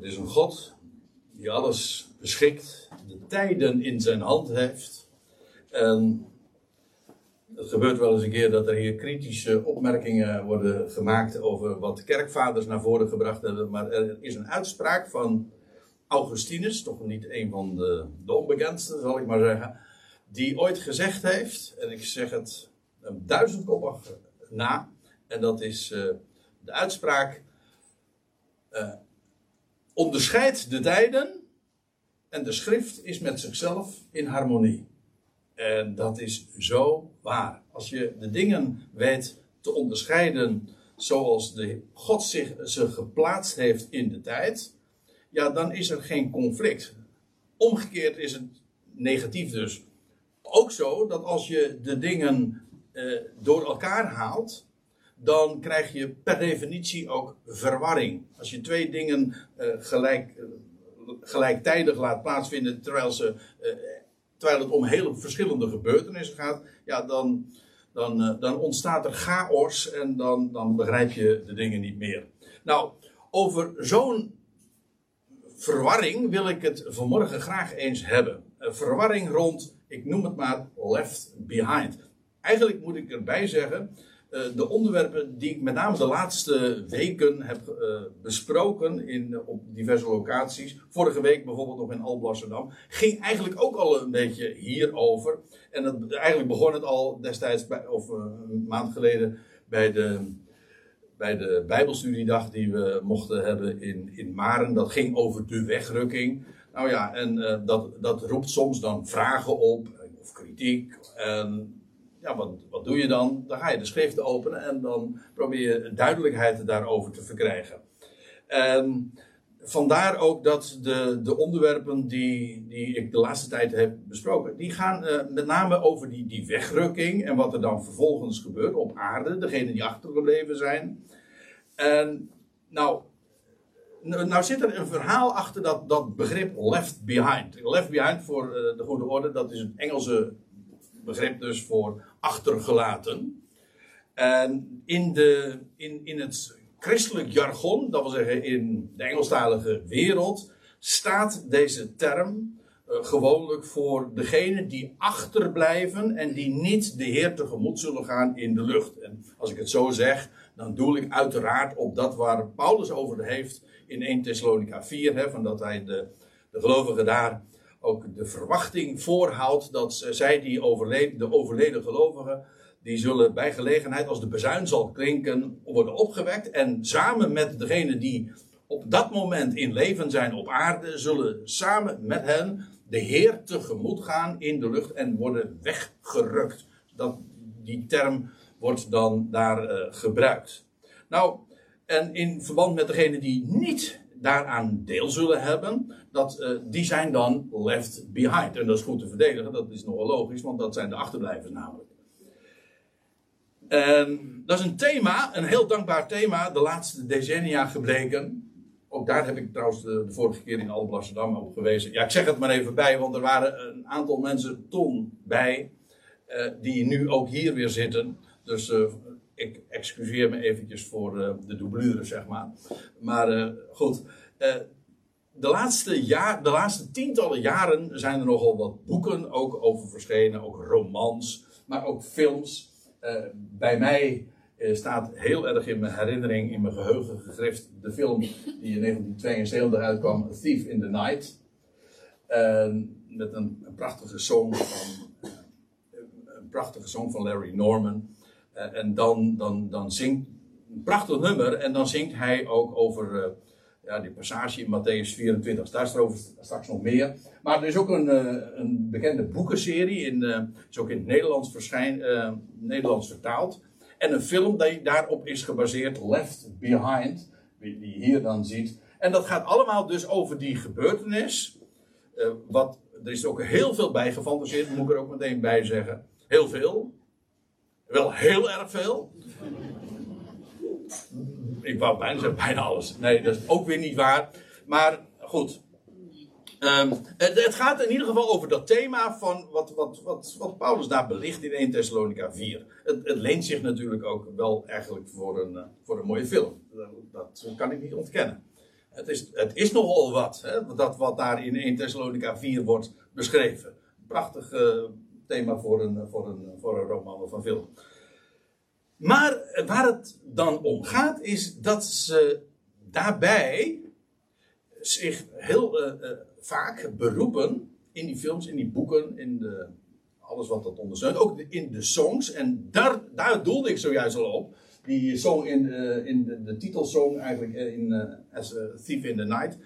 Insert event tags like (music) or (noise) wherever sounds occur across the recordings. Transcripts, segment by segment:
Er is een God die alles beschikt, de tijden in zijn hand heeft. En het gebeurt wel eens een keer dat er hier kritische opmerkingen worden gemaakt over wat de kerkvaders naar voren gebracht hebben. Maar er is een uitspraak van Augustinus, toch niet een van de, de onbekendste, zal ik maar zeggen, die ooit gezegd heeft, en ik zeg het een duizendkoppig na, en dat is uh, de uitspraak: uh, onderscheidt de tijden en de schrift is met zichzelf in harmonie. En dat is zo waar. Als je de dingen weet te onderscheiden zoals de God zich ze geplaatst heeft in de tijd, ja, dan is er geen conflict. Omgekeerd is het negatief dus ook zo dat als je de dingen eh, door elkaar haalt, dan krijg je per definitie ook verwarring. Als je twee dingen eh, gelijk, eh, gelijktijdig laat plaatsvinden terwijl, ze, eh, terwijl het om hele verschillende gebeurtenissen gaat, ja, dan, dan, dan ontstaat er chaos en dan, dan begrijp je de dingen niet meer. Nou, over zo'n verwarring wil ik het vanmorgen graag eens hebben. Een verwarring rond, ik noem het maar, left behind. Eigenlijk moet ik erbij zeggen, de onderwerpen die ik met name de laatste weken heb uh, besproken in, op diverse locaties. Vorige week bijvoorbeeld nog in Alblasserdam. Ging eigenlijk ook al een beetje hierover. En het, eigenlijk begon het al destijds, bij, of een maand geleden, bij de, bij de Bijbelstudiedag die we mochten hebben in, in Maren. Dat ging over de wegrukking. Nou ja, en dat, dat roept soms dan vragen op, of kritiek. En wat, wat doe je dan? Dan ga je de schriften openen en dan probeer je duidelijkheid daarover te verkrijgen. En vandaar ook dat de, de onderwerpen die, die ik de laatste tijd heb besproken, die gaan uh, met name over die, die wegrukking en wat er dan vervolgens gebeurt op aarde, degenen die achtergebleven zijn. En nou, nou zit er een verhaal achter dat, dat begrip left behind. Left behind, voor uh, de goede orde, dat is een Engelse begrip dus voor achtergelaten. En in, de, in, in het christelijk jargon, dat wil zeggen in de Engelstalige wereld, staat deze term uh, gewoonlijk voor degenen die achterblijven en die niet de Heer tegemoet zullen gaan in de lucht. En als ik het zo zeg, dan doel ik uiteraard op dat waar Paulus over heeft in 1 Thessalonica 4, hè, van dat hij de, de gelovigen daar ook de verwachting voorhoudt dat zij die overleden, de overleden gelovigen, die zullen bij gelegenheid als de bezuin zal klinken, worden opgewekt. En samen met degenen die op dat moment in leven zijn op aarde, zullen samen met hen de Heer tegemoet gaan in de lucht en worden weggerukt. Dat, die term wordt dan daar uh, gebruikt. Nou, en in verband met degenen die niet daaraan deel zullen hebben, dat, uh, die zijn dan left behind. En dat is goed te verdedigen, dat is nogal logisch, want dat zijn de achterblijvers namelijk. En dat is een thema, een heel dankbaar thema, de laatste decennia gebleken. Ook daar heb ik trouwens de, vorige keer in Alblasserdam op gewezen. Ja, ik zeg het maar even bij, want er waren een aantal mensen toen bij, uh, die nu ook hier weer zitten. Dus uh, ik excuseer me eventjes voor de doublure, zeg maar. Maar goed, de, laatste jaar, de laatste tientallen jaren zijn er nogal wat boeken ook over verschenen. Ook romans, maar ook films. bij mij staat heel erg in mijn herinnering, in mijn geheugen gegrift, de film die in 1972 uitkwam, Thief in the Night. met een, een, prachtige song van, een prachtige song van Larry Norman. En dan, dan, dan zingt een prachtig nummer. En dan zingt hij ook over ja, die passage in Matthäus 24. Daar er over straks nog meer. Maar er is ook een, uh, een bekende boekenserie. In, is ook in het Nederlands, verschijn, Nederlands vertaald. En een film die daarop is gebaseerd. Left Behind. Die je hier dan ziet. En dat gaat allemaal dus over die gebeurtenis. wat, er is ook heel veel bij gefantaseerd. Moet ik er ook meteen bij zeggen. Heel veel. Wel heel erg veel. Ik wou bijna zeggen, bijna alles. Nee, dat is ook weer niet waar. Maar goed. Um, het, het, gaat in ieder geval over dat thema van wat, wat, wat, wat Paulus daar belicht in 1 Thessalonica 4. Het, het, leent zich natuurlijk ook wel eigenlijk voor een, voor een mooie film. Dat, kan ik niet ontkennen. Het is, het is nogal wat, hè, dat wat daar in 1 Thessalonica 4 wordt beschreven. Prachtig uh, thema voor een, voor, een, voor een roman of een film. Maar waar het dan om gaat, is dat ze daarbij zich heel uh, uh, vaak beroepen in die films, in die boeken, in de, alles wat dat ondersteunt, ook in de songs. En daar, daar doelde ik zojuist al op. Die song in, uh, in de, de titelsong eigenlijk in As a Thief in the Night.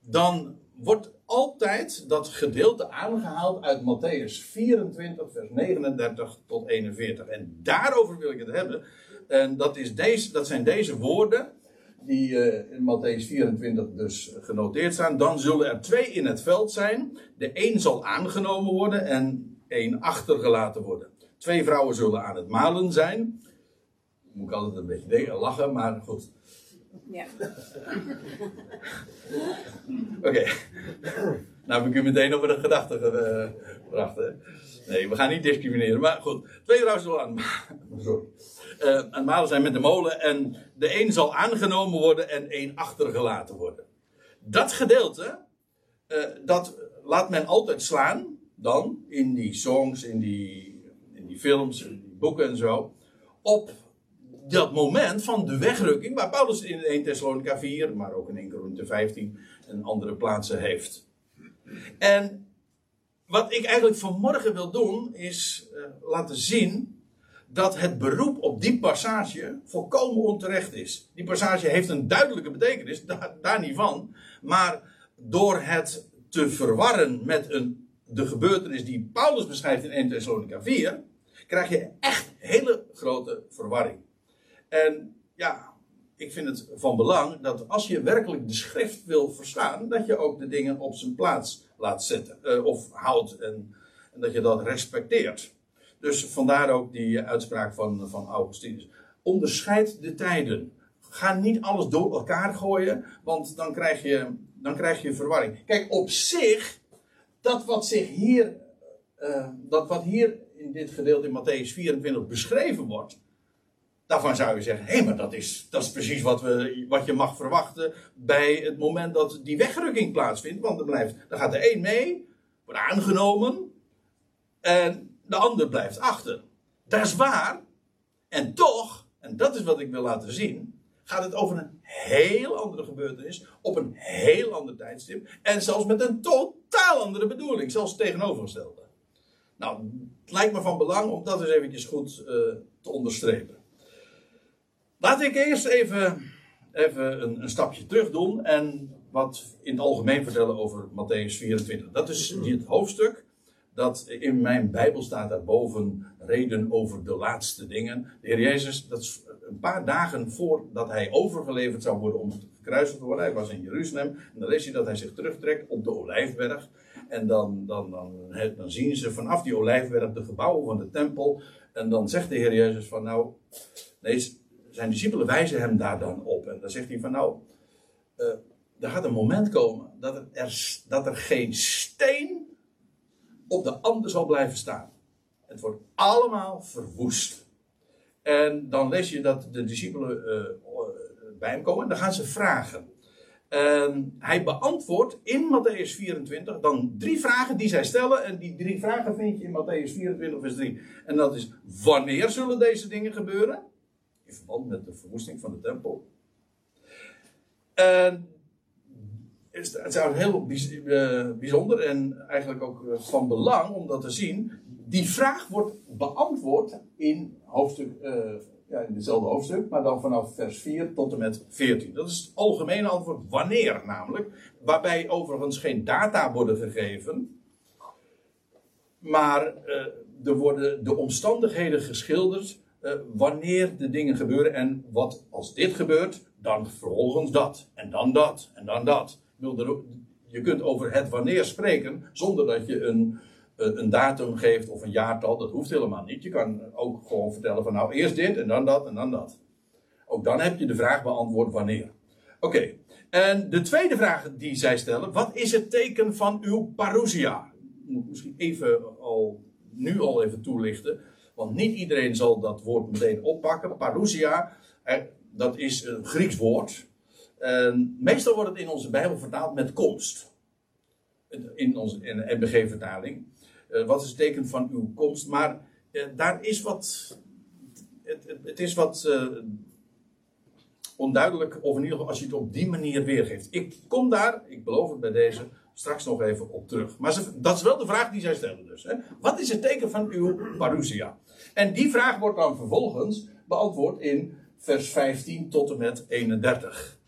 Dan wordt altijd dat gedeelte aangehaald uit Matthäus 24, vers 39 tot 41. En daarover wil ik het hebben. En dat, is deze, dat zijn deze woorden die uh, in Matthäus 24 dus genoteerd staan. Dan zullen er twee in het veld zijn. De een zal aangenomen worden en één achtergelaten worden. Twee vrouwen zullen aan het malen zijn. Moet ik altijd een beetje lachen, maar goed. Ja. (laughs) Oké. Nou heb ik u meteen over de gedachte gebracht. Hè? Nee, we gaan niet discrimineren. Maar goed, twee zullen aan, (laughs) uh, aan het malen zijn met de molen. En de een zal aangenomen worden en één achtergelaten worden. Dat gedeelte, uh, dat laat men altijd slaan. Dan in die songs, in die, in die films, in die boeken en zo. Op dat moment van de wegrukking, waar Paulus in 1 Thessalonica 4, maar ook in 1 Corinthië 15 en andere plaatsen heeft. En wat ik eigenlijk vanmorgen wil doen, is uh, laten zien dat het beroep op die passage volkomen onterecht is. Die passage heeft een duidelijke betekenis, daar, daar niet van. Maar door het te verwarren met een, de gebeurtenis die Paulus beschrijft in 1 Thessalonica 4, krijg je echt hele grote verwarring. En ja, ik vind het van belang dat als je werkelijk de schrift wil verstaan, dat je ook de dingen op zijn plaats laat zetten. Uh, of houdt en, en, dat je dat respecteert. Dus vandaar ook die uitspraak van, van Augustinus. Onderscheid de tijden. Ga niet alles door elkaar gooien, want dan krijg je, dan krijg je verwarring. Kijk, op zich, dat wat zich hier, uh, dat wat hier in dit gedeelte in Matthäus 24 beschreven wordt, Daarvan zou je zeggen, hé, hey, maar dat is, dat is precies wat, we, wat je mag verwachten bij het moment dat die wegrukking plaatsvindt. Want dan, blijft, dan gaat de een mee, wordt aangenomen, en de ander blijft achter. Dat is waar. En toch, en dat is wat ik wil laten zien, gaat het over een heel andere gebeurtenis, op een heel ander tijdstip, en zelfs met een totaal andere bedoeling, zelfs tegenovergestelde. Nou, het lijkt me van belang om dat eens eventjes goed uh, te onderstrepen. Laat ik eerst even, even een, een, stapje terug doen en wat in het algemeen vertellen over Matthäus 24. Dat is het hoofdstuk dat in mijn Bijbel staat daarboven reden over de laatste dingen. De Heer Jezus, dat is een paar dagen voordat hij overgeleverd zou worden om gekruisigd te worden. Hij was in Jeruzalem en dan lees je dat hij zich terugtrekt op de Olijfberg. En dan, dan, dan, dan zien ze vanaf die Olijfberg de gebouwen van de tempel. En dan zegt de Heer Jezus van nou, nee, zijn discipelen wijzen hem daar dan op. En dan zegt hij van nou, uh, er gaat een moment komen dat er, dat er geen steen op de ander zal blijven staan. Het wordt allemaal verwoest. En dan lees je dat de discipelen uh, bij hem komen en dan gaan ze vragen. En hij beantwoordt in Matthäus 24 dan drie vragen die zij stellen. En die drie vragen vind je in Matthäus 24, vers 3. En dat is: wanneer zullen deze dingen gebeuren? In verband met de verwoesting van de tempel. En het is heel eh, bijzonder en eigenlijk ook eh, van belang om dat te zien. Die vraag wordt beantwoord in, hoofdstuk, uh, ja, in hetzelfde hoofdstuk, maar dan vanaf vers 4 tot en met 14. Dat is het algemene antwoord, wanneer namelijk. Waarbij overigens geen data worden gegeven, maar er worden de omstandigheden geschilderd uh, wanneer de dingen gebeuren en wat als dit gebeurt, dan vervolgens dat en dan dat en dan dat. Je kunt over het wanneer spreken zonder dat je een, een datum geeft of een jaartal. Dat hoeft helemaal niet. Je kan ook gewoon vertellen van nou eerst dit en dan dat en dan dat. Ook dan heb je de vraag beantwoord wanneer. Oké, en de tweede vraag die zij stellen, wat is het teken van uw parousia? Moet misschien even al, nu al even toelichten. Want niet iedereen zal dat woord meteen oppakken. Parousia, dat is een Grieks woord. Meestal wordt het in onze Bijbel vertaald met komst. In onze NBG-vertaling. Uh, wat is het teken van uw komst? Maar uh, daar is wat. Het, het, is wat uh, onduidelijk, of in ieder geval als je het op die manier weergeeft. Ik kom daar, ik beloof het bij deze, straks nog even op terug. Maar dat is wel de vraag die zij stellen dus. Hè? Wat is het teken van uw parousia? En die vraag wordt dan vervolgens beantwoord in vers 15 tot en met 31.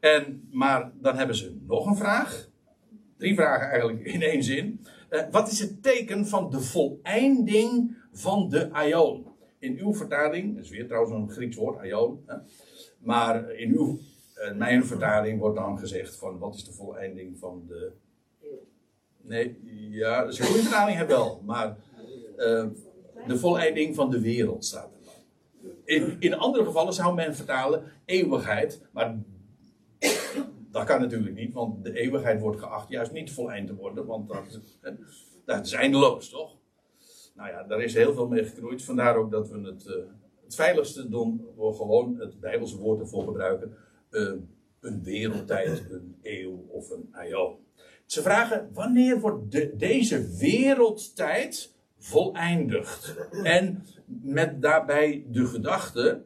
En, maar dan hebben ze nog een vraag. Drie vragen eigenlijk (laughs) in één zin. Uh, wat is het teken van de voleinding van de aion? In uw vertaling, dat is weer trouwens een Grieks woord, aion. Hè? Maar in uw, uh, mijn vertaling wordt dan gezegd van wat is de voleinding van de... Nee, ja, dat is een goede vertaling heb wel. Maar uh, de voleinding van de wereld staat er. In, in andere gevallen zou men vertalen eeuwigheid. Maar dat kan natuurlijk niet, want de eeuwigheid wordt geacht juist niet voleind te worden, want dat, dat is eindeloos, toch? Nou ja, daar is heel veel mee geknoeid. Vandaar ook dat we het, uh, het veiligste doen, gewoon het Bijbelse woord ervoor gebruiken. Uh, een wereldtijd, een eeuw of een aion. Ze vragen, wanneer wordt de, deze wereldtijd voleindigd? En met daarbij de gedachte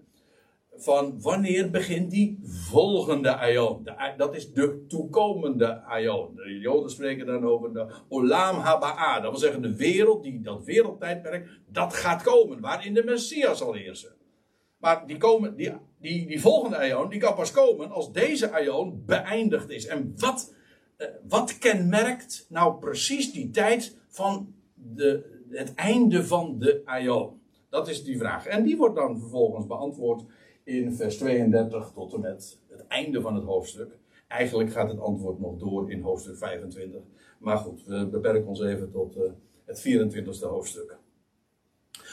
van wanneer begint die volgende aion. dat is de toekomende aion. De Joden spreken dan over de olam haba'a. Dat wil zeggen de wereld, die, dat wereldtijdperk, dat gaat komen. Waarin de Messias zal heersen. Maar die, komen, die, die, die volgende aion, die kan pas komen als deze aion beëindigd is. En wat, eh, wat kenmerkt nou precies die tijd van de, het einde van de aion? Dat is die vraag. En die wordt dan vervolgens beantwoord in vers 32 tot en met het einde van het hoofdstuk. Eigenlijk gaat het antwoord nog door in hoofdstuk 25. Maar goed, we beperken ons even tot uh, het 24e hoofdstuk.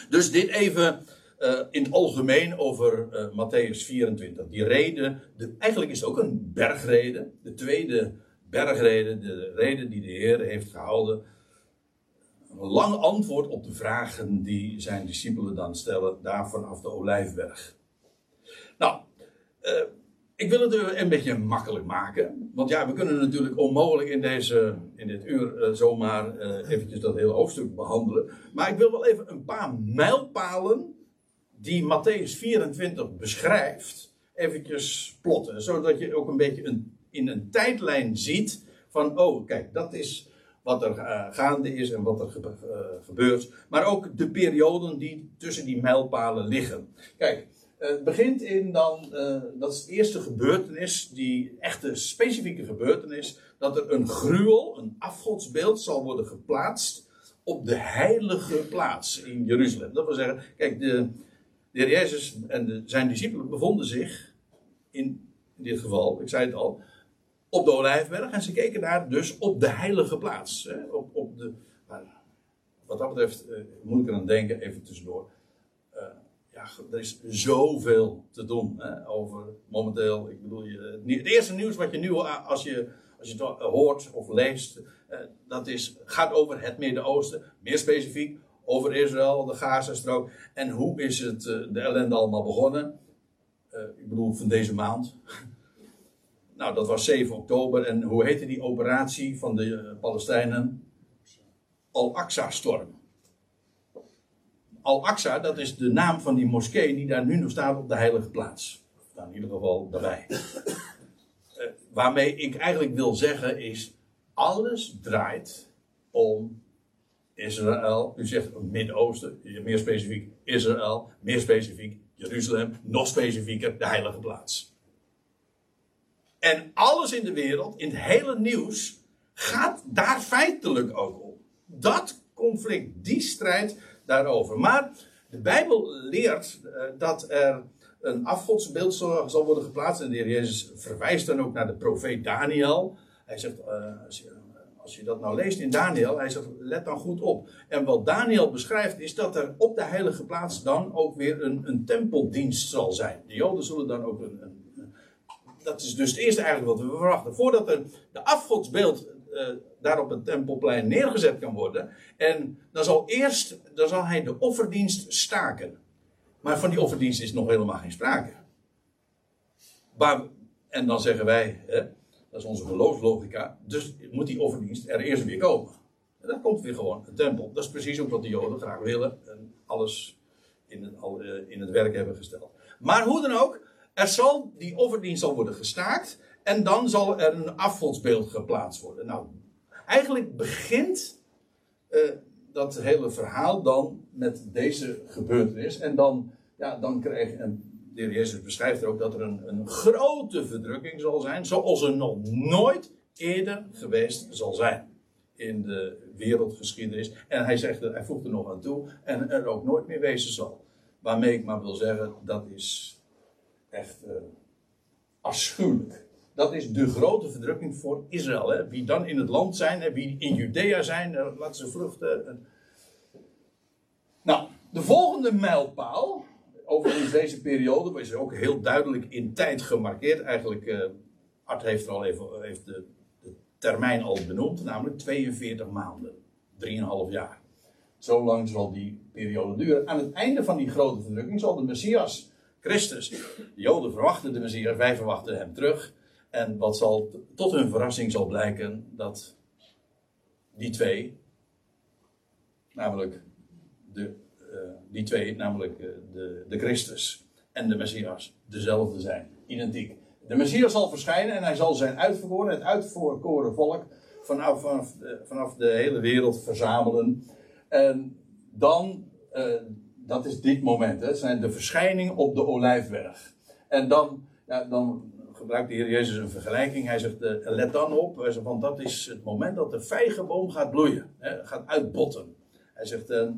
Dus dit even uh, in het algemeen over uh, Matthäus 24. Die reden, de, eigenlijk is het ook een bergrede. De tweede bergrede, de reden die de Heer heeft gehouden. Een lang antwoord op de vragen die zijn discipelen dan stellen, daar vanaf de Olijfberg. Nou, uh, ik wil het een beetje makkelijk maken. Want ja, we kunnen natuurlijk onmogelijk in, deze, in dit uur uh, zomaar uh, eventjes dat hele hoofdstuk behandelen. Maar ik wil wel even een paar mijlpalen die Matthäus 24 beschrijft, eventjes plotten. Zodat je ook een beetje een, in een tijdlijn ziet van, oh kijk, dat is wat er uh, gaande is en wat er ge gebeurt. Maar ook de perioden die tussen die mijlpalen liggen. Kijk, het begint in dan, dat is de eerste gebeurtenis, die echte specifieke gebeurtenis, dat er een gruwel, een afgodsbeeld zal worden geplaatst op de heilige plaats in Jeruzalem. Dat wil zeggen, kijk, de, de Jezus en zijn discipelen bevonden zich in dit geval, ik zei het al, op de Olijfberg en ze keken daar dus op de heilige plaats. Hè, op, op de, wat dat betreft uh, moet ik er aan denken, even tussendoor ja, er is zoveel te doen hè, over momenteel. Ik bedoel, je, het eerste nieuws wat je nu, als je, als je het hoort of leest, eh, dat is, gaat over het Midden-Oosten. Meer specifiek over Israël, de Gazastrook. En hoe is het, eh, de ellende allemaal begonnen? Ik bedoel, van deze maand. (laughs) nou, dat was 7 oktober. En hoe heette die operatie van de Palestijnen? Al-Aqsa-storm. Al-Aqsa, dat is de naam van die moskee die daar nu nog staat op de heilige plaats. Nou, in ieder geval daarbij. Uh, waarmee ik eigenlijk wil zeggen is, alles draait om Israël. U zegt Midden-Oosten, meer specifiek Israël, meer specifiek Jeruzalem, nog specifieker de heilige plaats. En alles in de wereld, in het hele nieuws, gaat daar feitelijk ook om. Dat conflict, die strijd, daarover. Maar de Bijbel leert uh, dat er een afgodsbeeld zal, worden geplaatst. En de heer Jezus verwijst dan ook naar de profeet Daniel. Hij zegt, uh, als, je, als, je, dat nou leest in Daniel, hij zegt, let dan goed op. En wat Daniel beschrijft is dat er op de heilige plaats dan ook weer een, een tempeldienst zal zijn. De Joden zullen dan ook een dat is dus het eerste eigenlijk wat we verwachten. Voordat er de afgodsbeeld uh, daar op het tempelplein neergezet kan worden. En dan zal eerst dan zal hij de offerdienst staken. Maar van die offerdienst is nog helemaal geen sprake. Maar En dan zeggen wij, hè, dat is onze geloofslogica, dus moet die offerdienst er eerst weer komen. En dan komt weer gewoon een tempel. Dat is precies ook wat de Joden graag willen en alles in in het werk hebben gesteld. Maar hoe dan ook, er zal, die offerdienst zal worden gestaakt en dan zal er een afgodsbeeld geplaatst worden. Nou, eigenlijk begint uh, dat hele verhaal dan met deze gebeurtenis. En dan, ja, dan krijg je, en de heer Jezus beschrijft er ook dat er een, een grote verdrukking zal zijn, zoals er nog nooit eerder geweest zal zijn in de wereldgeschiedenis. En hij zegt, er, hij voegt er nog aan toe, en er ook nooit meer wezen zal. Waarmee ik maar wil zeggen, dat is echt uh, afschuwelijk. Dat is de grote verdrukking voor Israël. Hè. Wie dan in het land zijn, hè, wie in Judea zijn, uh, laten ze vluchten. Nou, de volgende mijlpaal, overigens deze periode, is ook heel duidelijk in tijd gemarkeerd. Eigenlijk, Art heeft, al even, heeft de, de termijn al benoemd, namelijk 42 maanden. 3,5 jaar. Zo lang zal die periode duren. Aan het einde van die grote verdrukking zal de Messias, Christus, de Joden verwachten de Messias, wij verwachten hem terug. En wat zal tot hun verrassing zal blijken dat die twee, namelijk de, uh, die twee, namelijk uh, de, de Christus en de Messias, dezelfde zijn, identiek. De Messias zal verschijnen en hij zal zijn uitverkoren, het uitverkoren volk, vanaf, vanaf, de, vanaf de hele wereld verzamelen. En dan, dat is dit moment, hè, zijn de verschijning op de Olijfberg. En dan, ja, dan gebruikt de Heer Jezus een vergelijking. Hij zegt, uh, let dan op, hij zegt, want dat is het moment dat de vijgenboom gaat bloeien, hè, gaat uitbotten. Hij zegt, uh,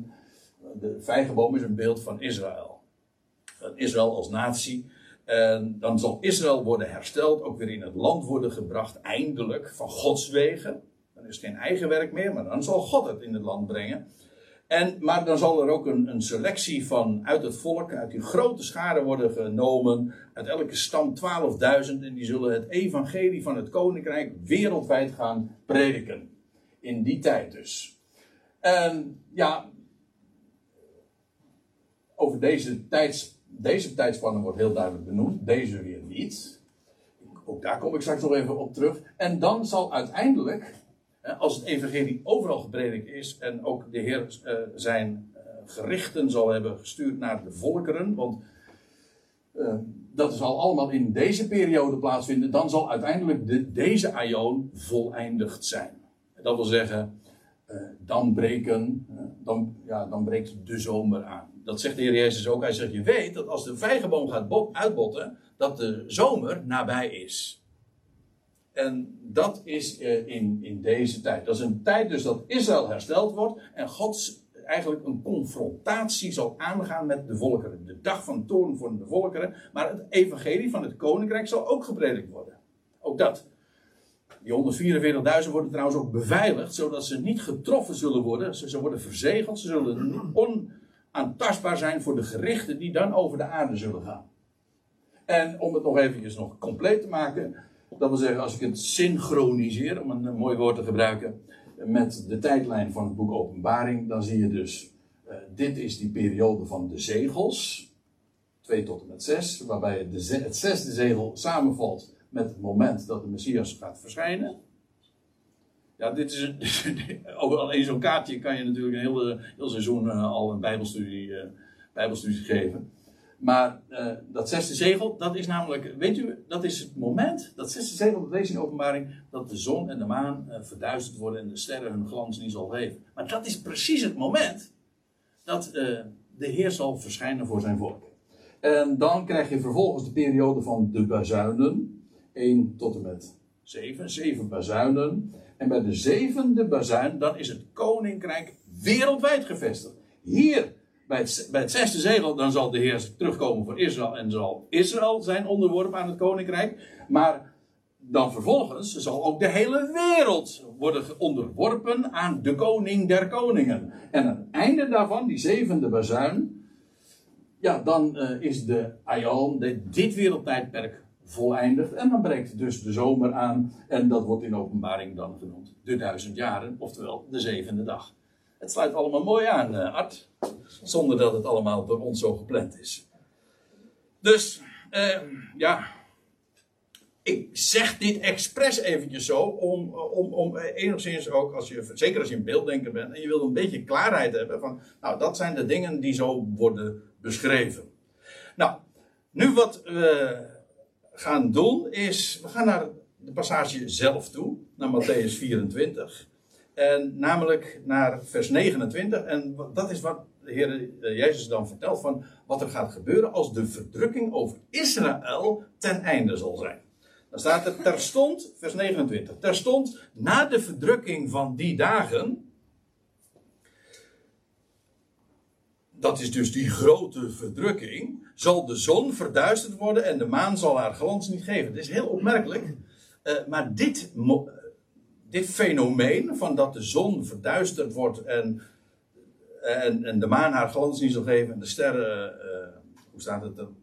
de vijgenboom is een beeld van Israël. Israël als natie. En dan zal Israël worden hersteld, ook weer in het land worden gebracht, eindelijk, van Gods wegen. Dan is het geen eigen werk meer, maar dan zal God het in het land brengen. En, maar dan zal er ook een, een, selectie van uit het volk, uit die grote scharen worden genomen. Uit elke stam 12.000. En die zullen het evangelie van het koninkrijk wereldwijd gaan prediken. In die tijd dus. En ja, over deze, tijds, deze tijdspannen wordt heel duidelijk benoemd. Deze weer niet. Ook daar kom ik straks nog even op terug. En dan zal uiteindelijk als het evangelie overal gepredikt is en ook de Heer uh, zijn uh, gerichten zal hebben gestuurd naar de volkeren, want uh, dat zal allemaal in deze periode plaatsvinden, dan zal uiteindelijk de, deze aion voleindigd zijn. Dat wil zeggen, dan, breken, dan, ja, dan breekt de zomer aan. Dat zegt de Heer Jezus ook. Hij zegt, je weet dat als de vijgenboom gaat uitbotten, dat de zomer nabij is. En dat is uh, in, in deze tijd. Dat is een tijd dus dat Israël hersteld wordt en God eigenlijk een confrontatie zal aangaan met de volkeren. De dag van toorn voor de volkeren. Maar het evangelie van het koninkrijk zal ook gepredikt worden. Ook dat. Die 144.000 worden trouwens ook beveiligd, zodat ze niet getroffen zullen worden. Ze, ze worden verzegeld, ze zullen onaantastbaar zijn voor de gerichten die dan over de aarde zullen gaan. En om het nog eventjes nog compleet te maken, dat wil zeggen, als ik het synchroniseer, om een, mooi woord te gebruiken, met de tijdlijn van het boek Openbaring, dan zie je dus, uh, dit is die periode van de zegels, 2 tot en met 6, waarbij de, het zesde zegel samenvalt met het moment dat de Messias gaat verschijnen. Ja, dit is een, (laughs) alleen zo'n kaartje kan je natuurlijk een hele, heel seizoen uh, al een bijbelstudie, uh, bijbelstudie geven. Maar uh, dat zesde zegel, dat is namelijk, weet u, dat is het moment, dat zesde zegel, dat lees in openbaring, dat de zon en de maan uh, verduisterd worden en de sterren hun glans niet zal geven. Maar dat is precies het moment dat uh, de Heer zal verschijnen voor zijn volk. En dan krijg je vervolgens de periode van de bazuinen, 1 tot en met 7, 7 bazuinen. En bij de zevende bazuin, dan is het koninkrijk wereldwijd gevestigd. Hier bij het, zesde zegel, dan zal de Heer terugkomen voor Israël en zal Israël zijn onderworpen aan het koninkrijk. Maar dan vervolgens zal ook de hele wereld worden onderworpen aan de koning der koningen. En aan het einde daarvan, die zevende bazuin, ja, dan uh, is de Aion, dit wereldtijdperk, voleindigd. En dan breekt dus de zomer aan. En dat wordt in openbaring dan genoemd de duizend jaren, oftewel de zevende dag. Het sluit allemaal mooi aan, uh, Art. Zonder dat het allemaal door ons zo gepland is. Dus, uh, ja. ik zeg dit expres eventjes zo, om, om, om enigszins ook, als je, zeker als je een beelddenker bent, en je wil een beetje klaarheid hebben van, nou, dat zijn de dingen die zo worden beschreven. Nou, nu wat we gaan doen is, we gaan naar de passage zelf toe, naar Matthäus 24. En namelijk naar vers 29. En dat is wat de Heer eh, Jezus dan vertelt van wat er gaat gebeuren als de verdrukking over Israël ten einde zal zijn. Dan staat er terstond, vers 29, terstond na de verdrukking van die dagen. Dat is dus die grote verdrukking. Zal de zon verduisterd worden en de maan zal haar glans niet geven. Het is heel opmerkelijk. Uh, maar dit, dit fenomeen van dat de zon verduisterd wordt en, en, en de maan haar glans niet zal geven en de sterren, uh, hoe staat het dan?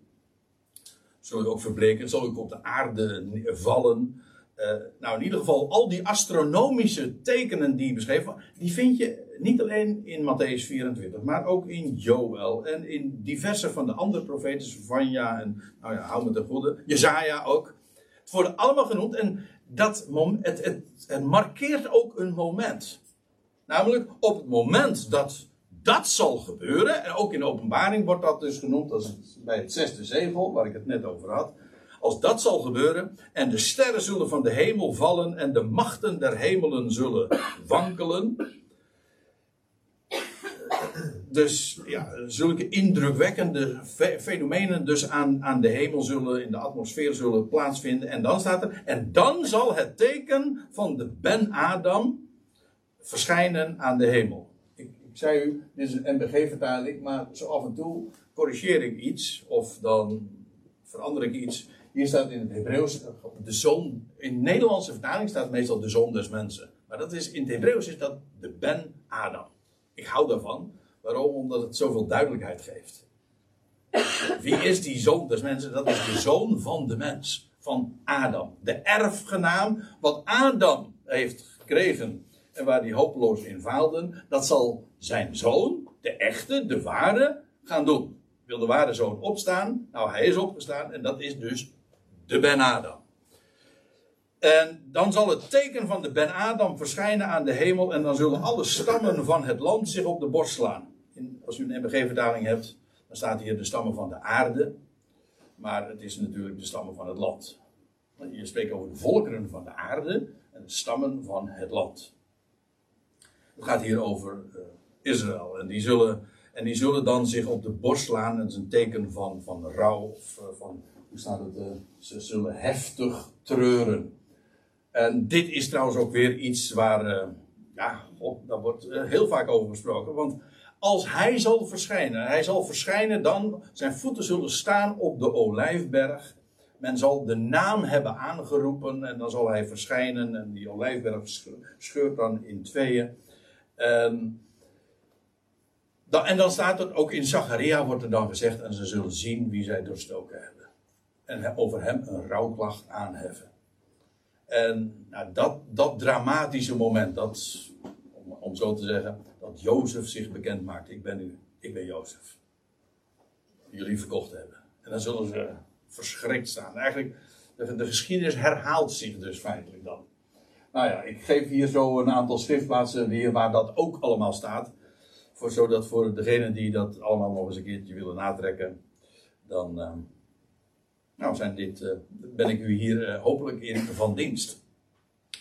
Zullen ook verbleken, zal ook op de aarde vallen. Uh, nou, in ieder geval, al die astronomische tekenen die beschreven die vind je niet alleen in Matthäus 24, maar ook in Joel en in diverse van de andere profeten, Vanja en, nou ja, hou me de goede, Jezaja ook. Het worden allemaal genoemd en dat het, markeert ook een moment. Namelijk op het moment dat dat zal gebeuren, en ook in de openbaring wordt dat dus genoemd als bij het zesde zegel, waar ik het net over had. Als dat zal gebeuren, en de sterren zullen van de hemel vallen, en de machten der hemelen zullen wankelen. Dus ja, zulke indrukwekkende fenomenen dus aan, aan de hemel zullen, in de atmosfeer zullen plaatsvinden. En dan staat er, en dan zal het teken van de Ben-Adam verschijnen aan de hemel. Ik, zei u, dit is een MBG-vertaling, maar zo af en toe corrigeer ik iets, of dan verander ik iets. Hier staat in het Hebreeuws de zoon. In de Nederlandse vertaling staat meestal de zoon des mensen. Maar dat is, in het Hebreeuws is dat de Ben-Adam. Ik hou daarvan. Waarom? Omdat het zoveel duidelijkheid geeft. Wie is die zoon des mensen? Dat is de zoon van de mens. Van Adam. De erfgenaam. Wat Adam heeft gekregen. En waar die hopeloos in faalden. Dat zal zijn zoon, de echte, de ware, gaan doen. Wil de ware zoon opstaan? Nou, hij is opgestaan. En dat is dus de Ben Adam. En dan zal het teken van de Ben Adam verschijnen aan de hemel. En dan zullen alle stammen van het land zich op de borst slaan als u een MBG-vertaling hebt, dan staat hier de stammen van de aarde. Maar het is natuurlijk de stammen van het land. Je spreekt over de volkeren van de aarde en de stammen van het land. Het gaat hier over uh, Israël. En die, zullen, en die zullen dan zich op de borst slaan. Dat is een teken van, van rouw. Of uh, van, hoe staat het? Uh, ze zullen heftig treuren. En dit is trouwens ook weer iets waar. ja, daar wordt heel vaak over gesproken. Want als hij zal verschijnen. Hij zal verschijnen dan, zijn voeten zullen staan op de olijfberg. Men zal de naam hebben aangeroepen en dan zal hij verschijnen. En die olijfberg scheurt dan in tweeën. En dan, en dan staat het ook in Zacharia wordt er dan gezegd. En ze zullen zien wie zij doorstoken hebben. En over hem een rouwklacht aanheffen. En nou, dat, dat dramatische moment, dat, om zo te zeggen dat Jozef zich bekend maakt. Ik ben u, ik ben Jozef. Jullie verkocht hebben. En dan zullen ze verschrikt staan. Eigenlijk, de, de geschiedenis herhaalt zich dus feitelijk dan. Nou ja, ik geef hier zo een aantal schriftplaatsen weer waar dat ook allemaal staat. Voor, zodat voor degenen die dat allemaal nog eens een keertje willen natrekken, dan uh, nou zijn dit, uh, ben ik u hier uh, hopelijk in van dienst.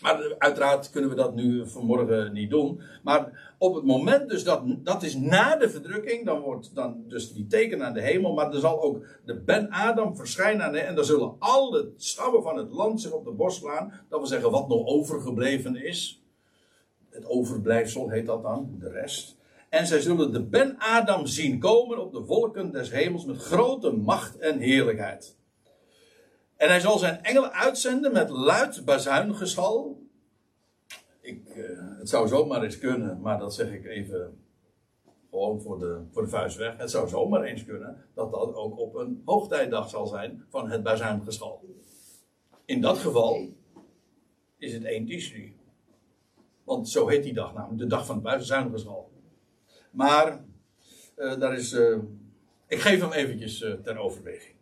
Maar uiteraard kunnen we dat nu vanmorgen niet doen. Maar op het moment dus dat, dat is na de verdrukking, dan wordt dan dus die teken aan de hemel, maar er zal ook de Ben Adam verschijnen en dan zullen alle stammen van het land zich op de borst slaan. Dat wil zeggen wat nog overgebleven is. Het overblijfsel heet dat dan, de rest. En zij zullen de Ben Adam zien komen op de wolken des hemels met grote macht en heerlijkheid. En hij zal zijn engelen uitzenden met luid bazuingeschal. Ik, uh, het zou zomaar eens kunnen, maar dat zeg ik even gewoon voor de, voor de vuist weg. Het zou zomaar eens kunnen dat dat ook op een hoogtijdag zal zijn van het bazuingeschal. In dat geval is het 1 Tishri. Want zo heet die dag namelijk, de dag van het bazuingeschal. Maar, uh, daar is, uh, ik geef hem eventjes ter overweging.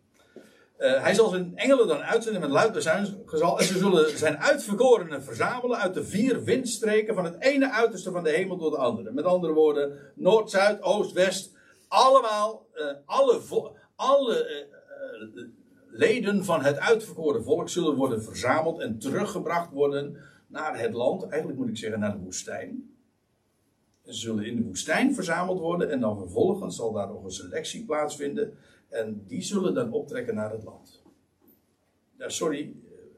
Uh, hij zal zijn engelen dan uitzenden met luid bezuingezal. En ze zullen zijn uitverkorenen verzamelen uit de vier windstreken. van het ene uiterste van de hemel tot de andere. Met andere woorden, noord, zuid, oost, west. Allemaal, uh, alle, alle uh, leden van het uitverkoren volk zullen worden verzameld en teruggebracht worden naar het land. Eigenlijk moet ik zeggen naar de woestijn. Ze zullen in de woestijn verzameld worden en dan vervolgens zal daar nog een selectie plaatsvinden. En die zullen dan optrekken naar het land. Ja, sorry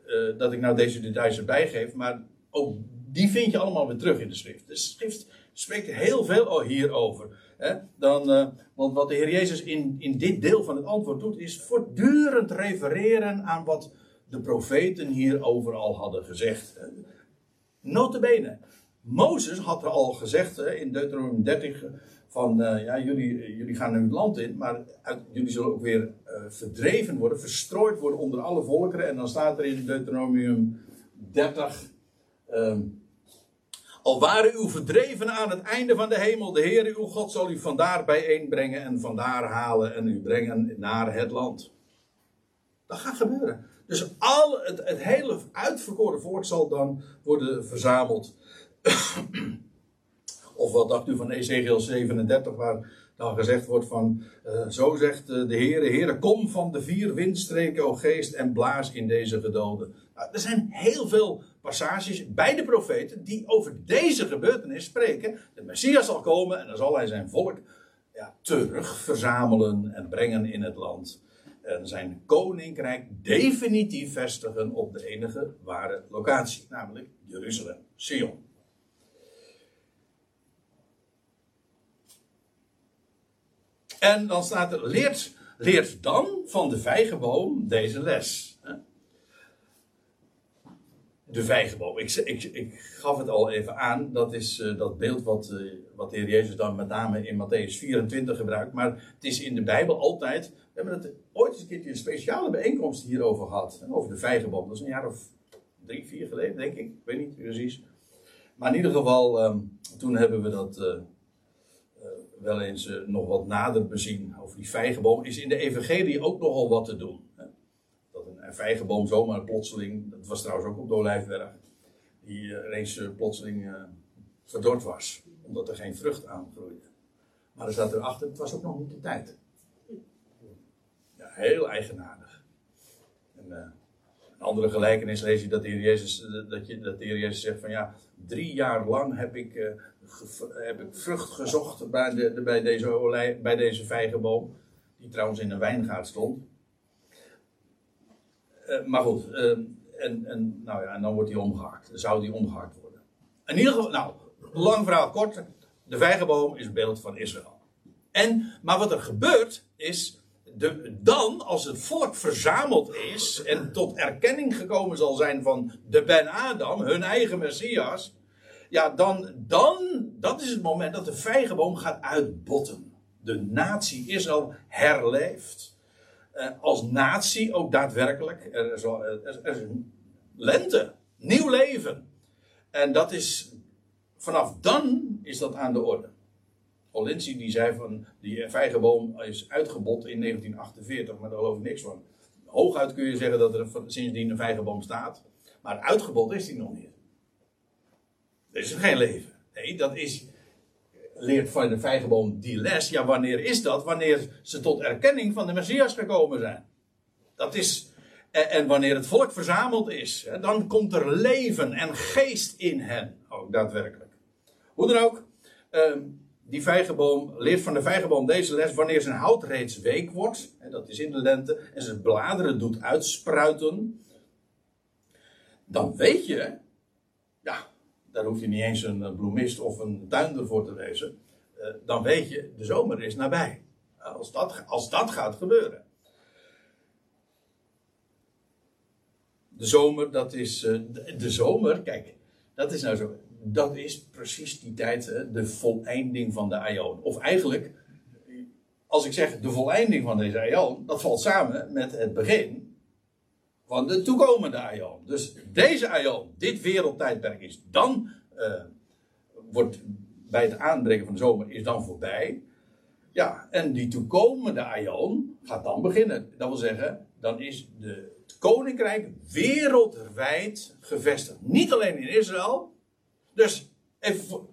uh, dat ik nou deze details erbij geef, maar ook die vind je allemaal weer terug in de schrift. De schrift spreekt heel veel hierover. Hè? Dan, uh, want wat de Heer Jezus in, in dit deel van het antwoord doet, is voortdurend refereren aan wat de profeten hierover al hadden gezegd. Notabene, Mozes had er al gezegd in Deuteronomium 30 van uh, ja, jullie, jullie gaan nu het land in, maar uit, jullie zullen ook weer uh, verdreven worden, verstrooid worden onder alle volkeren. En dan staat er in Deuteronomium 30. Um, al waren u verdreven aan het einde van de hemel, de Heer uw God zal u vandaar bijeenbrengen en vandaar halen en u brengen naar het land. Dat gaat gebeuren. Dus al het, het hele uitverkoren volk zal dan worden verzameld. (coughs) Of wat dacht u van Ezekiel 37, waar dan gezegd wordt van, uh, zo zegt uh, de Heer, Heere, kom van de vier windstreken, o geest, en blaas in deze gedoden. Nou, er zijn heel veel passages bij de profeten die over deze gebeurtenis spreken. De Messias zal komen en dan zal hij zijn volk ja, terug verzamelen en brengen in het land. En zijn koninkrijk definitief vestigen op de enige ware locatie, namelijk Jeruzalem, Sion. En dan staat er, leert, leert dan van de vijgenboom deze les. De vijgenboom. Ik, ik, ik gaf het al even aan. Dat is uh, dat beeld wat, uh, wat de Heer Jezus dan met name in Matthäus 24 gebruikt. Maar het is in de Bijbel altijd. We hebben het ooit eens een keertje een speciale bijeenkomst hierover gehad. Over de vijgenboom. Dat is een jaar of drie, vier geleden, denk ik. Ik weet niet precies. Maar in ieder geval, um, toen hebben we dat. Uh, wel eens uh, nog wat nader bezien. Over die vijgenboom is in de evangelie ook nogal wat te doen. Hè? Dat een, vijgenboom zomaar plotseling, dat was trouwens ook op de Olijfberg, die uh, ineens uh, plotseling verdord was. Omdat er geen vrucht aan groeide. Maar er staat erachter, het was ook nog niet de tijd. Ja, heel eigenaardig. En, een andere gelijkenis lees je dat de Jezus, dat je, dat de Heer Jezus zegt van ja, drie jaar lang heb ik heb ik vrucht gezocht bij, de, bij, deze, olij, bij deze vijgenboom. Die trouwens in een wijngaard stond. Uh, maar goed, uh, en, en, nou ja, en dan wordt die omgehakt. Zou die omgehakt worden. In ieder geval, nou, lang verhaal kort. De vijgenboom is beeld van Israël. En, maar wat er gebeurt is, dan als het volk verzameld is en tot erkenning gekomen zal zijn van de Ben Adam, hun eigen Messias, ja, dan, dan, dat is het moment dat de vijgenboom gaat uitbotten. De natie Israël herleeft. Eh, als natie ook daadwerkelijk. Er is, er, lente, nieuw leven. En dat is, vanaf dan is dat aan de orde. Olinsi die zei van, die vijgenboom is uitgebot in 1948, maar daar geloof ik niks van. Hooguit kun je zeggen dat er sindsdien een vijgenboom staat. Maar uitgebot is die nog niet. Er is geen leven. Nee, dat is, leert van de vijgenboom die les. Ja, wanneer is dat? Wanneer ze tot erkenning van de Messias gekomen zijn. Dat is, en, wanneer het volk verzameld is, dan komt er leven en geest in hen. Ook daadwerkelijk. Hoe dan ook, ehm, die vijgenboom leert van de vijgenboom deze les. Wanneer zijn hout reeds week wordt, dat is in de lente, en zijn bladeren doet uitspruiten. Dan weet je, ja, daar hoef je niet eens een bloemist of een tuinder voor te wezen. Uh, dan weet je, de zomer is nabij. Als dat, als dat gaat gebeuren. De zomer, dat is. De, de, zomer, kijk, dat is nou zo. Dat is precies die tijd, de voleinding van de Aion. Of eigenlijk, als ik zeg de voleinding van deze Aion, dat valt samen met het begin van de toekomende aion. Dus deze aion, dit wereldtijdperk is dan, uh, wordt bij het aanbreken van de zomer, is dan voorbij. Ja, en die toekomende aion gaat dan beginnen. Dat wil zeggen, dan is de, het koninkrijk wereldwijd gevestigd. Niet alleen in Israël. Dus, even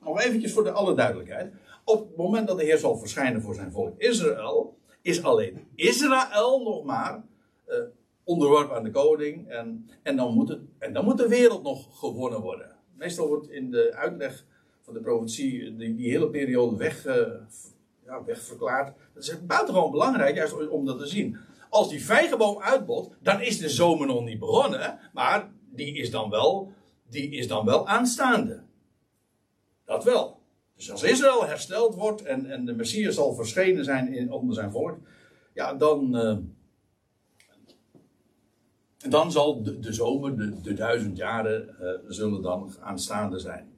nog eventjes voor de alle duidelijkheid. Op het moment dat de Heer zal verschijnen voor zijn volk Israël, is alleen Israël nog maar uh, onderworpen aan de koning. En, en, dan moet het, en dan moet de wereld nog gewonnen worden. Meestal wordt in de uitleg van de profetie die, die hele periode weg, uh, ja, wegverklaard. Dat is buitengewoon belangrijk, juist om dat te zien. Als die vijgenboom uitbot, dan is de zomer nog niet begonnen, maar die is dan wel, die is dan wel aanstaande. Dat wel. Dus als Israël hersteld wordt en, en de Messias zal verschenen zijn in, onder zijn volk, ja, dan, uh, dan zal de, de zomer, de, de, duizend jaren, uh, zullen dan aanstaande zijn.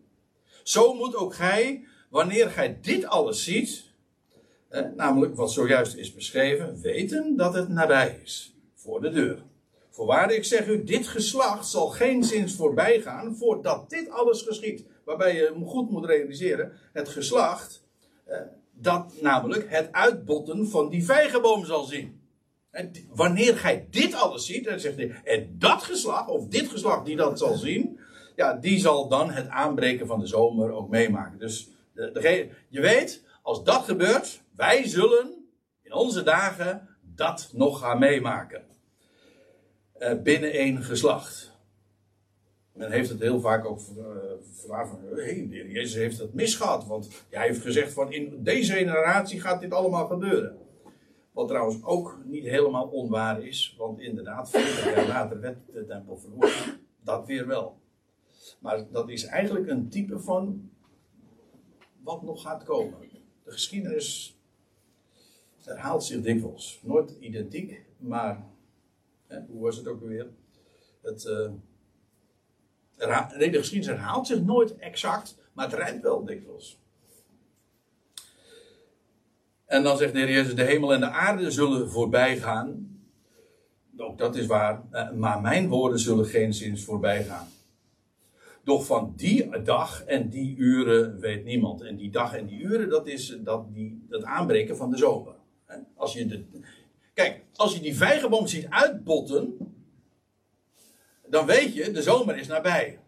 Zo moet ook gij, wanneer gij dit alles ziet, eh, namelijk wat zojuist is beschreven, weten dat het nabij is, voor de deur. Voorwaar, ik zeg u, dit geslacht zal geen zins voorbij gaan voordat dit alles geschiet. Waarbij je goed moet realiseren, het geslacht, eh, dat namelijk het uitbotten van die vijgenboom zal zien. En wanneer gij dit alles ziet, dan zegt hij, en dat geslacht, of dit geslacht die dat zal zien, ja, die zal dan het aanbreken van de zomer ook meemaken. Dus de, je weet, als dat gebeurt, wij zullen in onze dagen dat nog gaan meemaken. Uh, binnen één geslacht. Men heeft het heel vaak ook verklaard van, hey, Jezus heeft het misgehad. Want hij heeft gezegd van, in deze generatie gaat dit allemaal gebeuren. Wat trouwens ook niet helemaal onwaar is. Want inderdaad, 40 jaar later werd de tempel verwoest. Dat weer wel. Maar dat is eigenlijk een type van wat nog gaat komen. De geschiedenis herhaalt zich dikwijls. Nooit identiek, maar hè, hoe was het ook weer? Het, uh, de geschiedenis herhaalt zich nooit exact, maar het rijmt wel dikwijls. En dan zegt de Jezus: De hemel en de aarde zullen voorbij gaan. Ook dat is waar, maar mijn woorden zullen geen zins voorbij gaan. Doch van die dag en die uren weet niemand. En die dag en die uren, dat is dat, die, dat aanbreken van de zomer. Als je de, kijk, als je die vijgenboom ziet uitbotten, dan weet je, de zomer is nabij.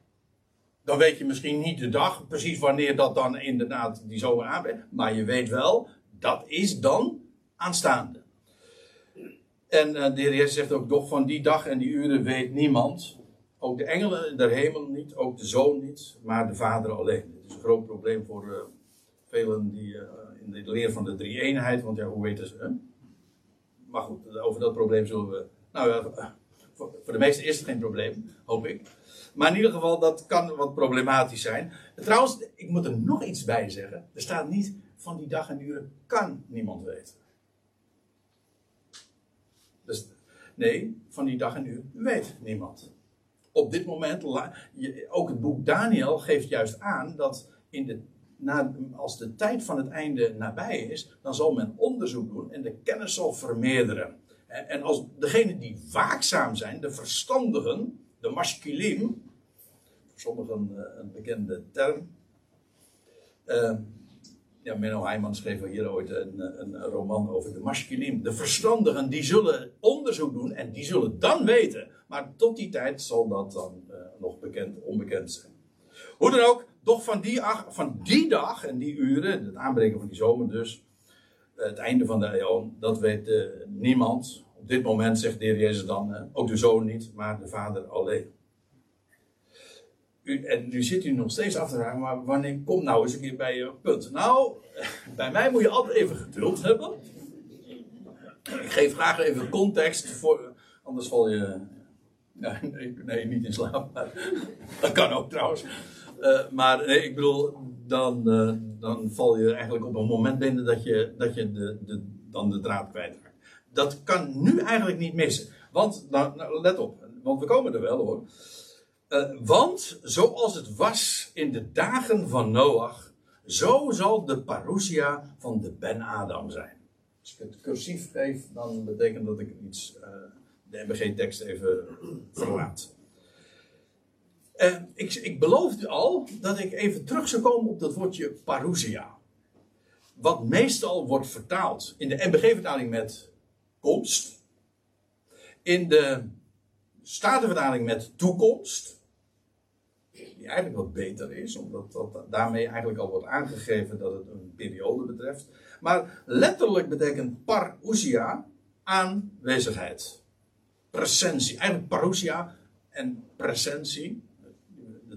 Dan weet je misschien niet de dag, precies wanneer dat dan inderdaad die zomer aanbreekt. Maar je weet wel, dat is dan aanstaande. En uh, de Heer Jezus zegt ook, doch van die dag en die uren weet niemand. Ook de engelen der hemel niet, ook de zoon niet, maar de vader alleen. Dit is een groot probleem voor uh, velen die uh, in de leer van de drie eenheid, want ja, hoe weten ze? Maar goed, over dat probleem zullen we. Nou ja, voor, de meesten is het geen probleem, hoop ik. Maar in ieder geval, dat kan wat problematisch zijn. Trouwens, ik moet er nog iets bij zeggen. Er staat niet van die dag en uren kan niemand weten. Dus nee, van die dag en uur weet niemand op dit moment, ook het boek Daniel geeft juist aan dat in de, na, als de tijd van het einde nabij is, dan zal men onderzoek doen en de kennis zal vermeerderen. En, als degenen die waakzaam zijn, de verstandigen, de masculim, voor sommigen uh, een bekende term. Uh, ja, Menno Heijman schreef hier ooit een, een, roman over de masculim. De verstandigen die zullen onderzoek doen en die zullen dan weten maar tot die tijd zal dat dan uh, nog bekend, onbekend zijn. Hoe dan ook, doch van die, van die dag en die uren, het aanbreken van die zomer dus, uh, het einde van de eeuw, dat weet uh, niemand. Op dit moment zegt de Jezus dan, ook de zoon niet, maar de vader alleen. En nu zit u nog steeds af te vragen, maar wanneer komt nou eens een keer bij je punt? Nou, (laughs) bij mij moet je altijd even geduld hebben. Ik geef graag even context, voor, anders val je (laughs) nee, niet in slaap. dat kan ook trouwens. Uh, maar ik bedoel, dan, uh, dan val je eigenlijk op een moment binnen dat je, dat je de, de, dan de draad kwijtraakt. Dat kan nu eigenlijk niet missen. Want, nou, nou, let op, want we komen er wel hoor. Uh, want zoals het was in de dagen van Noach, zo zal de parousia van de Ben-Adam zijn. Als ik het cursief geef, dan betekent dat ik iets de MBG-tekst even verlaat. Ik, ik beloofde al dat ik even terug zou komen op dat woordje parousia. wat meestal wordt vertaald in de NBG-vertaling met komst, in de Statenvertaling met toekomst, die eigenlijk wat beter is, omdat dat daarmee eigenlijk al wordt aangegeven dat het een periode betreft. Maar letterlijk betekent parousia aanwezigheid. Presentie. Eigenlijk parousia en presentie.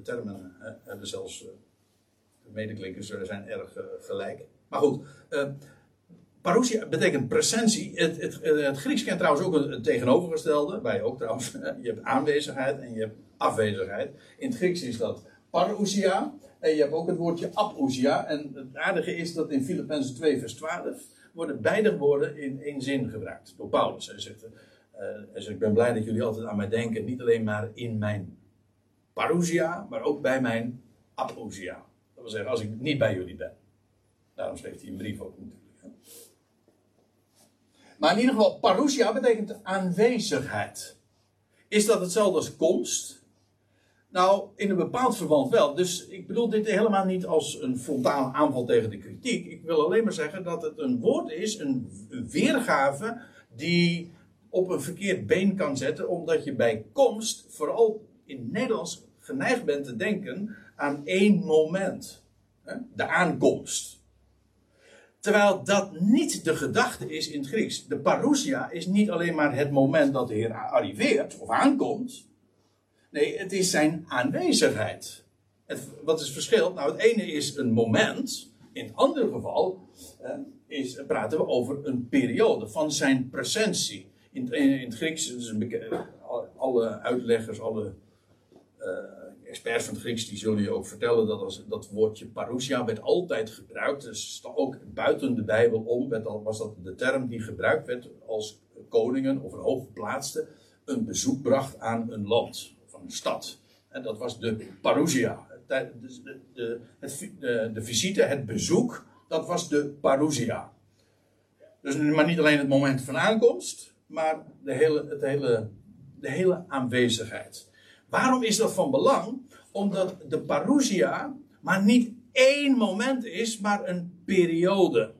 Termen hebben zelfs. De medeklinkers zijn erg uh, gelijk. Maar goed. Uh, parousia betekent presentie. Het, het, het, Grieks kent trouwens ook het tegenovergestelde. Wij ook trouwens. (laughs) Je hebt aanwezigheid en je hebt afwezigheid. In het Grieks is dat parousia. En je hebt ook het woordje apousia. En het aardige is dat in Filippenzen 2 vers 12 worden beide woorden in één zin gebruikt. Door Paulus. Hij zegt, uh, ik ben blij dat jullie altijd aan mij denken. Niet alleen maar in mijn parousia, maar ook bij mijn apousia. Dat wil zeggen, als ik niet bij jullie ben. Daarom schreef hij een brief ook natuurlijk. Maar in ieder geval, parousia betekent aanwezigheid. Is dat hetzelfde als komst? Nou, in een bepaald verband wel. Dus ik bedoel dit helemaal niet als een frontale aanval tegen de kritiek. Ik wil alleen maar zeggen dat het een woord is, een weergave, die op een verkeerd been kan zetten, omdat je bij komst vooral in Nederlands geneigd bent te denken aan één moment. De aankomst. Terwijl dat niet de gedachte is in het Grieks. De parousia is niet alleen maar het moment dat de Heer arriveert of aankomt. Nee, het is zijn aanwezigheid. Het, wat is het verschil? Nou, het ene is een moment. In het andere geval is, praten we over een periode van zijn presentie. In, in, het Grieks, dus alle uitleggers, alle experts van het Grieks, die zullen je ook vertellen dat als, dat woordje parousia werd altijd gebruikt. Dus ook buiten de Bijbel om werd was dat de term die gebruikt werd als koningen of een een bezoek bracht aan een land een stad. En dat was de parousia. De, de, de, de, de visite, het bezoek, dat was de parousia. Dus maar niet alleen het moment van aankomst, maar de hele, het hele, de hele aanwezigheid. Waarom is dat van belang? Omdat de parousia maar niet één moment is, maar een periode.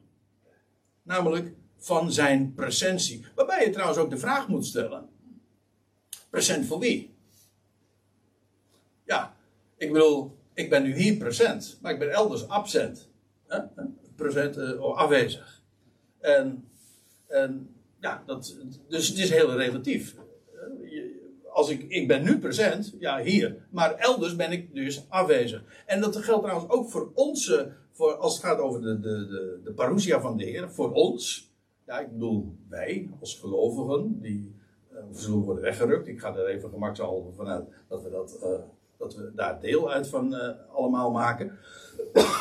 Namelijk van zijn presentie. Waarbij je trouwens ook de vraag moet stellen: present voor wie? Ja, ik bedoel, ik ben nu hier present, maar ik ben elders absent. Present, uh, afwezig. En, en ja, dat, dus het is heel relatief. Als ik, ik ben nu present, ja, hier. Maar elders ben ik dus afwezig. En dat geldt trouwens ook voor ons, voor, als het gaat over de, de, de, de parousia van de Heer, voor ons. Ja, ik bedoel, wij als gelovigen, die uh, worden weggerukt. Ik ga er even gemakshalve vanuit dat we dat uh, dat we daar deel uit van uh, allemaal maken. (coughs)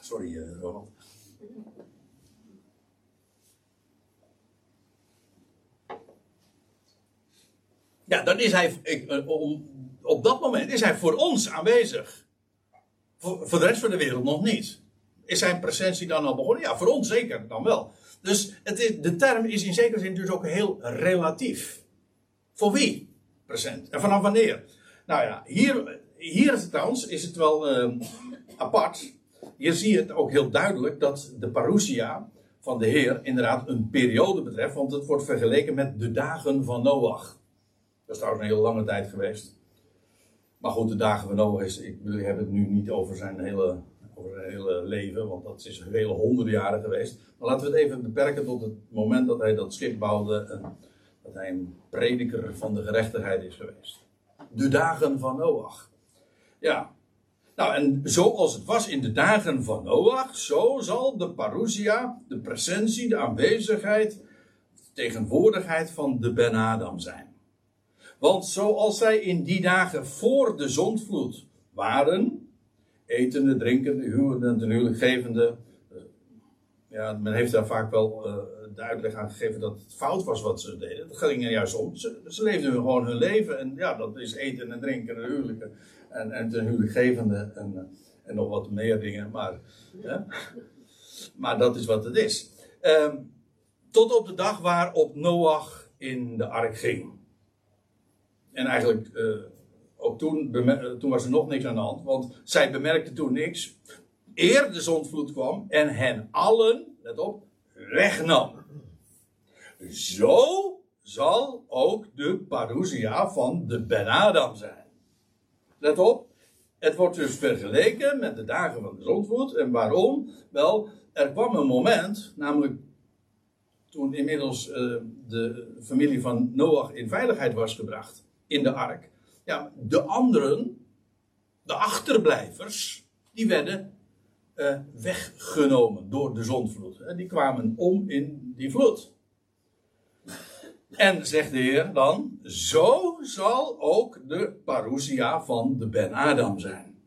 Sorry, Ronald. Ja, dan is hij, ik, om, op dat moment is hij voor ons aanwezig. Voor, de rest van de wereld nog niet. Is zijn presentie dan al begonnen? Ja, voor ons zeker dan wel. Dus het is, de term is in zekere zin dus ook heel relatief. Voor wie? Present. En vanaf wanneer? Nou ja, hier, hier trouwens is het wel uh, apart. Hier zie je het ook heel duidelijk dat de parousia van de Heer inderdaad een periode betreft, want het wordt vergeleken met de dagen van Noach. Dat is trouwens een hele lange tijd geweest. Maar goed, de dagen van Noach is, ik heb het nu niet over zijn hele, over zijn hele leven, want dat is vele honderden jaren geweest. Maar laten we het even beperken tot het moment dat hij dat schip bouwde. En, dat hij een prediker van de gerechtigheid is geweest. De dagen van Noach. Ja. Nou, en zoals het was in de dagen van Noach, zo zal de parousia, de presentie, de aanwezigheid, de tegenwoordigheid van de Ben Adam zijn. Want zoals zij in die dagen voor de zondvloed waren, etende, drinkende, huwende en ten huwelijk gevende, ja, men heeft daar vaak wel uh, de uitleg aan gegeven dat het fout was wat ze deden. Het ging er juist om. Ze, ze leefden gewoon hun leven. En ja, dat is eten en drinken en huwelijken. En, en ten huwelijkgevende en, en nog wat meer dingen. Maar, maar dat is wat het is. Um, tot op de dag waarop Noach in de ark ging. En eigenlijk uh, ook toen, toen was er nog niks aan de hand, want zij bemerkten toen niks. Eer de zondvloed kwam en hen allen, let op, wegnam. Zo zal ook de parousia van de Ben-Adam zijn. Let op, het wordt dus vergeleken met de dagen van de zondvloed. En waarom? Wel, er kwam een moment, namelijk toen inmiddels uh, de familie van Noach in veiligheid was gebracht in de ark. Ja, de anderen, de achterblijvers, die werden uh, weggenomen door de zondvloed. Die kwamen om in die vloed. En zegt de Heer dan, zo zal ook de parousia van de Ben-Adam zijn.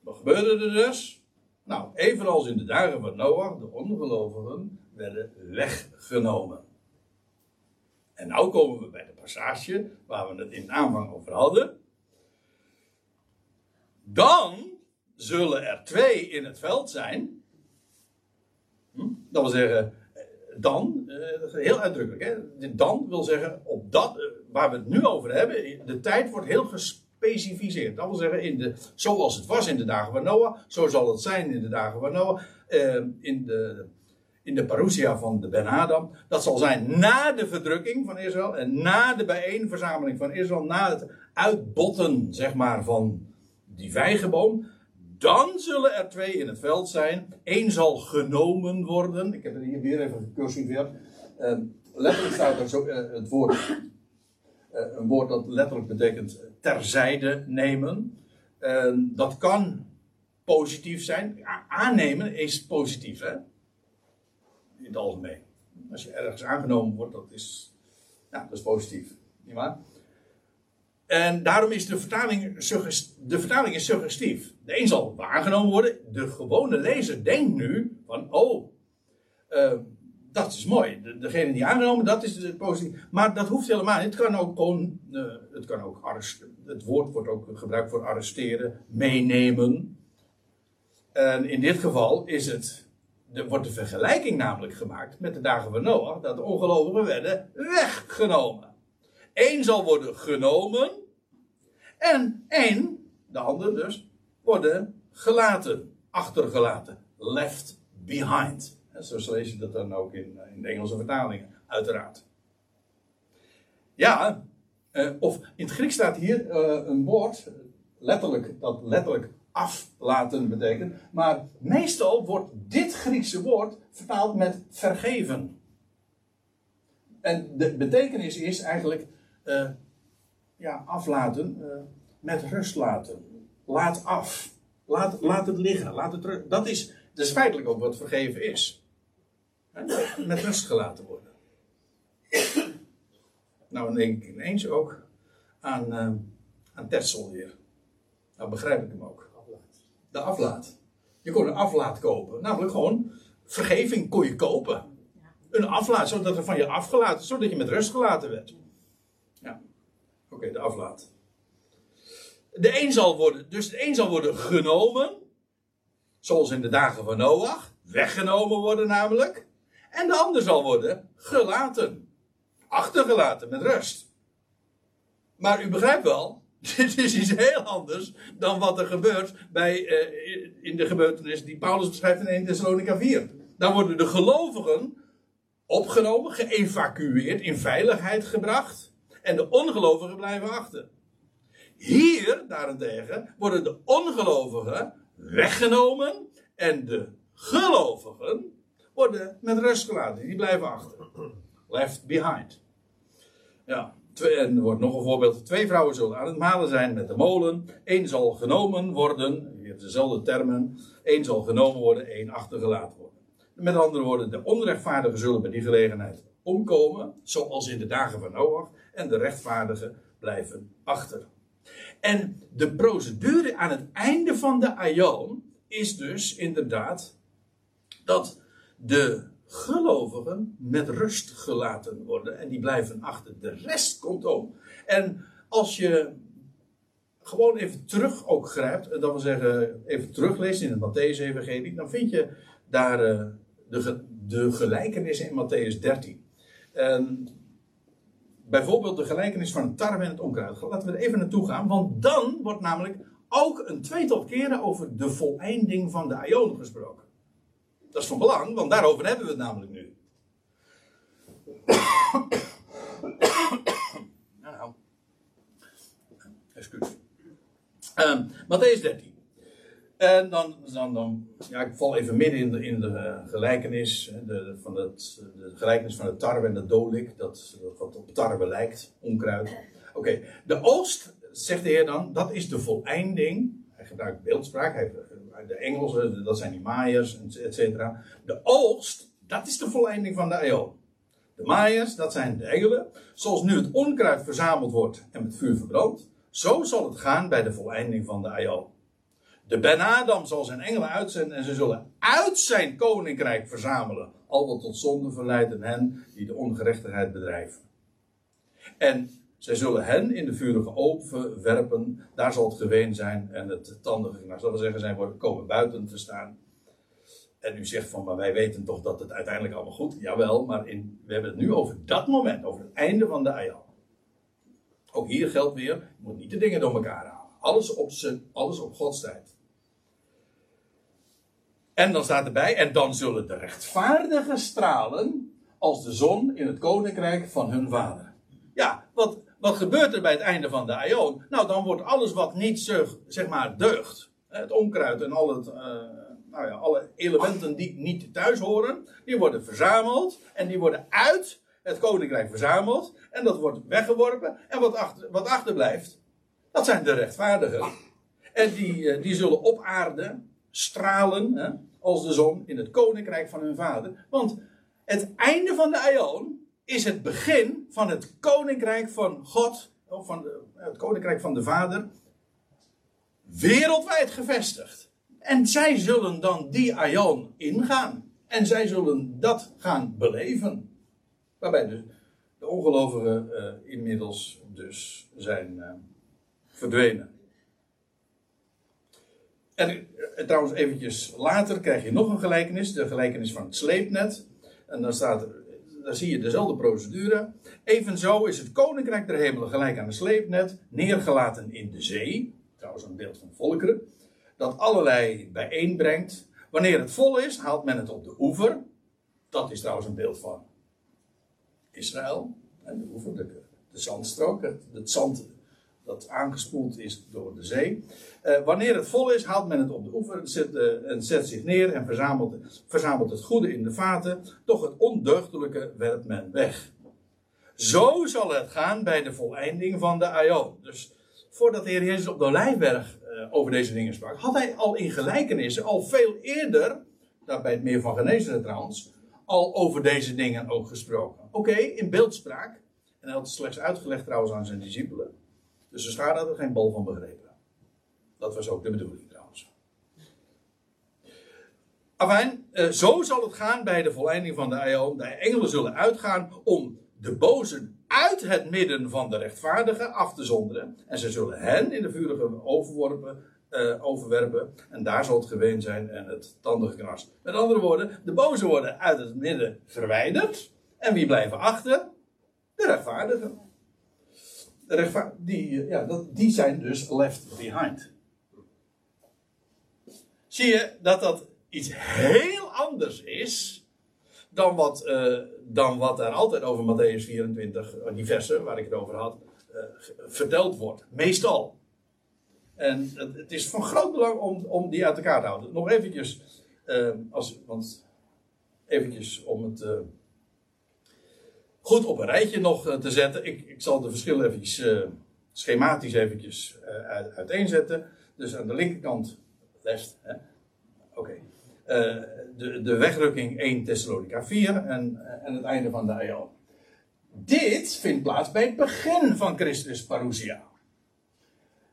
Wat gebeurde er dus? Nou, evenals in de dagen van Noach, de ongelovigen werden weggenomen. En nu komen we bij de passage waar we het in aanvang over hadden. Dan zullen er twee in het veld zijn. Hm? Dat wil zeggen, dan, uh, heel uitdrukkelijk, hè? dan wil zeggen, op dat, uh, waar we het nu over hebben, de tijd wordt heel gespecificeerd. Dat wil zeggen, in de, zoals het was in de dagen van Noah, zo zal het zijn in de dagen van Noah, in de, in de parousia van de Ben Adam. Dat zal zijn na de verdrukking van Israël en na de bijeenverzameling van Israël, na het uitbotten, zeg maar, van die vijgenboom dan zullen er twee in het veld zijn. Eén zal genomen worden. Ik heb het hier weer even gecursiveerd. Uh, letterlijk staat er zo, uh, het woord. Uh, een woord dat letterlijk betekent terzijde nemen. Ehm, dat kan positief zijn. aannemen is positief, hè? In het algemeen. Als je ergens aangenomen wordt, dat is, ja, dat is positief. Niet waar? En daarom is de vertaling, de vertaling is suggestief. De een zal waargenomen worden. De gewone lezer denkt nu van, oh, uh, dat is mooi. De, degene die aangenomen, dat is het positief. Maar dat hoeft helemaal niet. Het kan ook gewoon, uh, het kan ook het woord wordt ook gebruikt voor arresteren, meenemen. En in dit geval is het, er wordt de vergelijking namelijk gemaakt met de dagen van Noach, dat de ongelovigen werden weggenomen. Eén zal worden genomen. En één, de ander dus, worden gelaten. Achtergelaten. Left behind. En zo lees je dat dan ook in, in de Engelse vertalingen, uiteraard. Ja, eh, of in het Grieks staat hier eh, een woord, letterlijk, dat letterlijk aflaten betekent. Maar meestal wordt dit Griekse woord vertaald met vergeven. En de betekenis is eigenlijk uh, ja, aflaten, uh, met rust laten. Laat af. Laat, laat het liggen. Laat het terug. Dat is, is feitelijk ook wat vergeven is. Met rust gelaten worden. nou, dan denk ik ineens ook aan, uh, aan Tertsel weer. Nou begrijp ik hem ook. De aflaat. Je kon een aflaat kopen. Namelijk gewoon, vergeving kon je kopen. Een aflaat, zodat er van je afgelaten, zodat je met rust gelaten werd. Oké, de aflaat. De een zal worden, dus de een zal worden genomen, zoals in de dagen van Noach, weggenomen worden namelijk. En de ander zal worden gelaten, achtergelaten met rust. Maar u begrijpt wel, (laughs) dit is iets heel anders dan wat er gebeurt bij, uh, in de gebeurtenis die Paulus beschrijft in 1 Thessalonica 4. Dan worden de gelovigen opgenomen, geëvacueerd, in veiligheid gebracht en de ongelovigen blijven achter. Hier daarentegen worden de ongelovigen weggenomen en de gelovigen worden met rust gelaten. Die blijven achter. Left behind. Ja, en er wordt nog een voorbeeld. Twee vrouwen zullen aan het malen zijn met de molen. Eén zal genomen worden. Je hebt dezelfde termen. Eén zal genomen worden, één achtergelaten worden. Met andere woorden, de onrechtvaardigen zullen bij die gelegenheid omkomen. Zoals in de dagen van Noach en de rechtvaardigen blijven achter. En de procedure aan het einde van de aion is dus inderdaad dat de gelovigen met rust gelaten worden en die blijven achter. De rest komt om. En als je gewoon even terug ook grijpt, dat wil zeggen even terugleest in het Matthäus-evangelie, dan vind je daar uh, de, de gelijkenissen in Matthäus 13. En bijvoorbeeld de gelijkenis van het tarwe en het onkruid. Laten we er even naartoe gaan, want dan wordt namelijk ook een tweetal keren over de voleinding van de Aion gesproken. Dat is van belang, want daarover hebben we het namelijk nu. (coughs) nou, excuus. Um, Matthäus 13. En dan, dan, dan, ja, ik val even midden in de, in de gelijkenis, de, van het, de gelijkenis van het tarwe en de dolik, dat, wat op tarwe lijkt, onkruid. Oké, de oost, zegt de Heer dan, dat is de voleinding. Hij gebruikt beeldspraak, hij, de Engelsen, dat zijn die Maaiers, et cetera. De oogst, dat is de voleinding van de eeuw. De Maaiers, dat zijn de engelen. Zoals nu het onkruid verzameld wordt en met vuur verbrandt, zo zal het gaan bij de voleinding van de eeuw. De Ben Adam zal zijn engelen uitzenden en ze zullen uit zijn koninkrijk verzamelen. Al wat tot zonde verleidt en hen die de ongerechtigheid bedrijven. En zij zullen hen in de vurige oven werpen. Daar zal het geween zijn en het tandige nou, zal zeggen, zij worden komen buiten te staan. En u zegt van, maar wij weten toch dat het uiteindelijk allemaal goed Jawel, maar in, we hebben het nu over dat moment, over het einde van de ayal. Ook hier geldt weer, je moet niet de dingen door elkaar halen. Alles op, zijn, alles op Gods tijd. En dan staat erbij, en dan zullen de rechtvaardigen stralen als de zon in het koninkrijk van hun vader. Ja, wat, wat gebeurt er bij het einde van de Aion? Nou, dan wordt alles wat niet zeg maar deugd, het onkruid en al het, uh, nou ja, alle elementen die niet thuis horen, die worden verzameld en die worden uit het koninkrijk verzameld en dat wordt weggeworpen en wat, achter, wat achterblijft, dat zijn de rechtvaardigen. En die, eh, die zullen op aarde stralen hè, als de zon in het koninkrijk van hun vader. Want het einde van de Aion is het begin van het koninkrijk van God, van de, het koninkrijk van de Vader, wereldwijd gevestigd. En zij zullen dan die Aion ingaan. En zij zullen dat gaan beleven. Waarbij de, de ongelovigen uh, inmiddels dus zijn uh, verdwenen. En trouwens eventjes later krijg je nog een gelijkenis. De gelijkenis van het sleepnet. En dan staat er daar zie je dezelfde procedure. Evenzo is het koninkrijk der hemelen gelijk aan een sleepnet, neergelaten in de zee. Trouwens, een beeld van volkeren. Dat allerlei bijeenbrengt. Wanneer het vol is, haalt men het op de oever. Dat is trouwens een beeld van Israël. En de oever, de, de zandstrook, het, het zand dat aangespoeld is door de zee. Uh, wanneer het vol is, haalt men het op de oever zet, uh, en zet zich neer en verzamelt, verzamelt het goede in de vaten. Toch het ondeugdelijke werpt men weg. Zo zal het gaan bij de voleinding van de Aion. Dus voordat de Heer Jezus op de Olijfberg uh, over deze dingen sprak, had hij al in gelijkenissen, al veel eerder, daar bij het meer van Genezeren trouwens, al over deze dingen ook gesproken. Oké, in beeldspraak. En hij had het slechts uitgelegd trouwens aan zijn discipelen. Dus de schade had er geen bal van begrepen. Dat was ook de bedoeling trouwens. Afijn, eh, zo zal het gaan bij de volleinding van de eeuw. De engelen zullen uitgaan om de bozen uit het midden van de rechtvaardigen af te zonderen. En ze zullen hen in de vurige overworpen, uh, overwerpen. En daar zal het geween zijn en het tandengeknars. Met andere woorden, de bozen worden uit het midden verwijderd. En wie blijven achter? De rechtvaardigen die, eh, ja, dat, die zijn dus left behind. Zie je dat dat iets heel anders is dan wat, uh, dan wat er altijd over Matthäus 24, eh, die versen waar ik het over had, uh, verteld wordt. Meestal. En het, is van groot belang om, om die uit elkaar te houden. Nog eventjes, als, want eventjes om het goed op een rijtje nog eh, te zetten. Ik, ik zal de verschillen eventjes uh, schematisch eventjes uh, uiteenzetten. Dus aan de linkerkant left. Oké. De, de wegrukking 1 Thessalonica 4 en, en het einde van de AO. Dit vindt plaats bij het begin van Christus Parousia.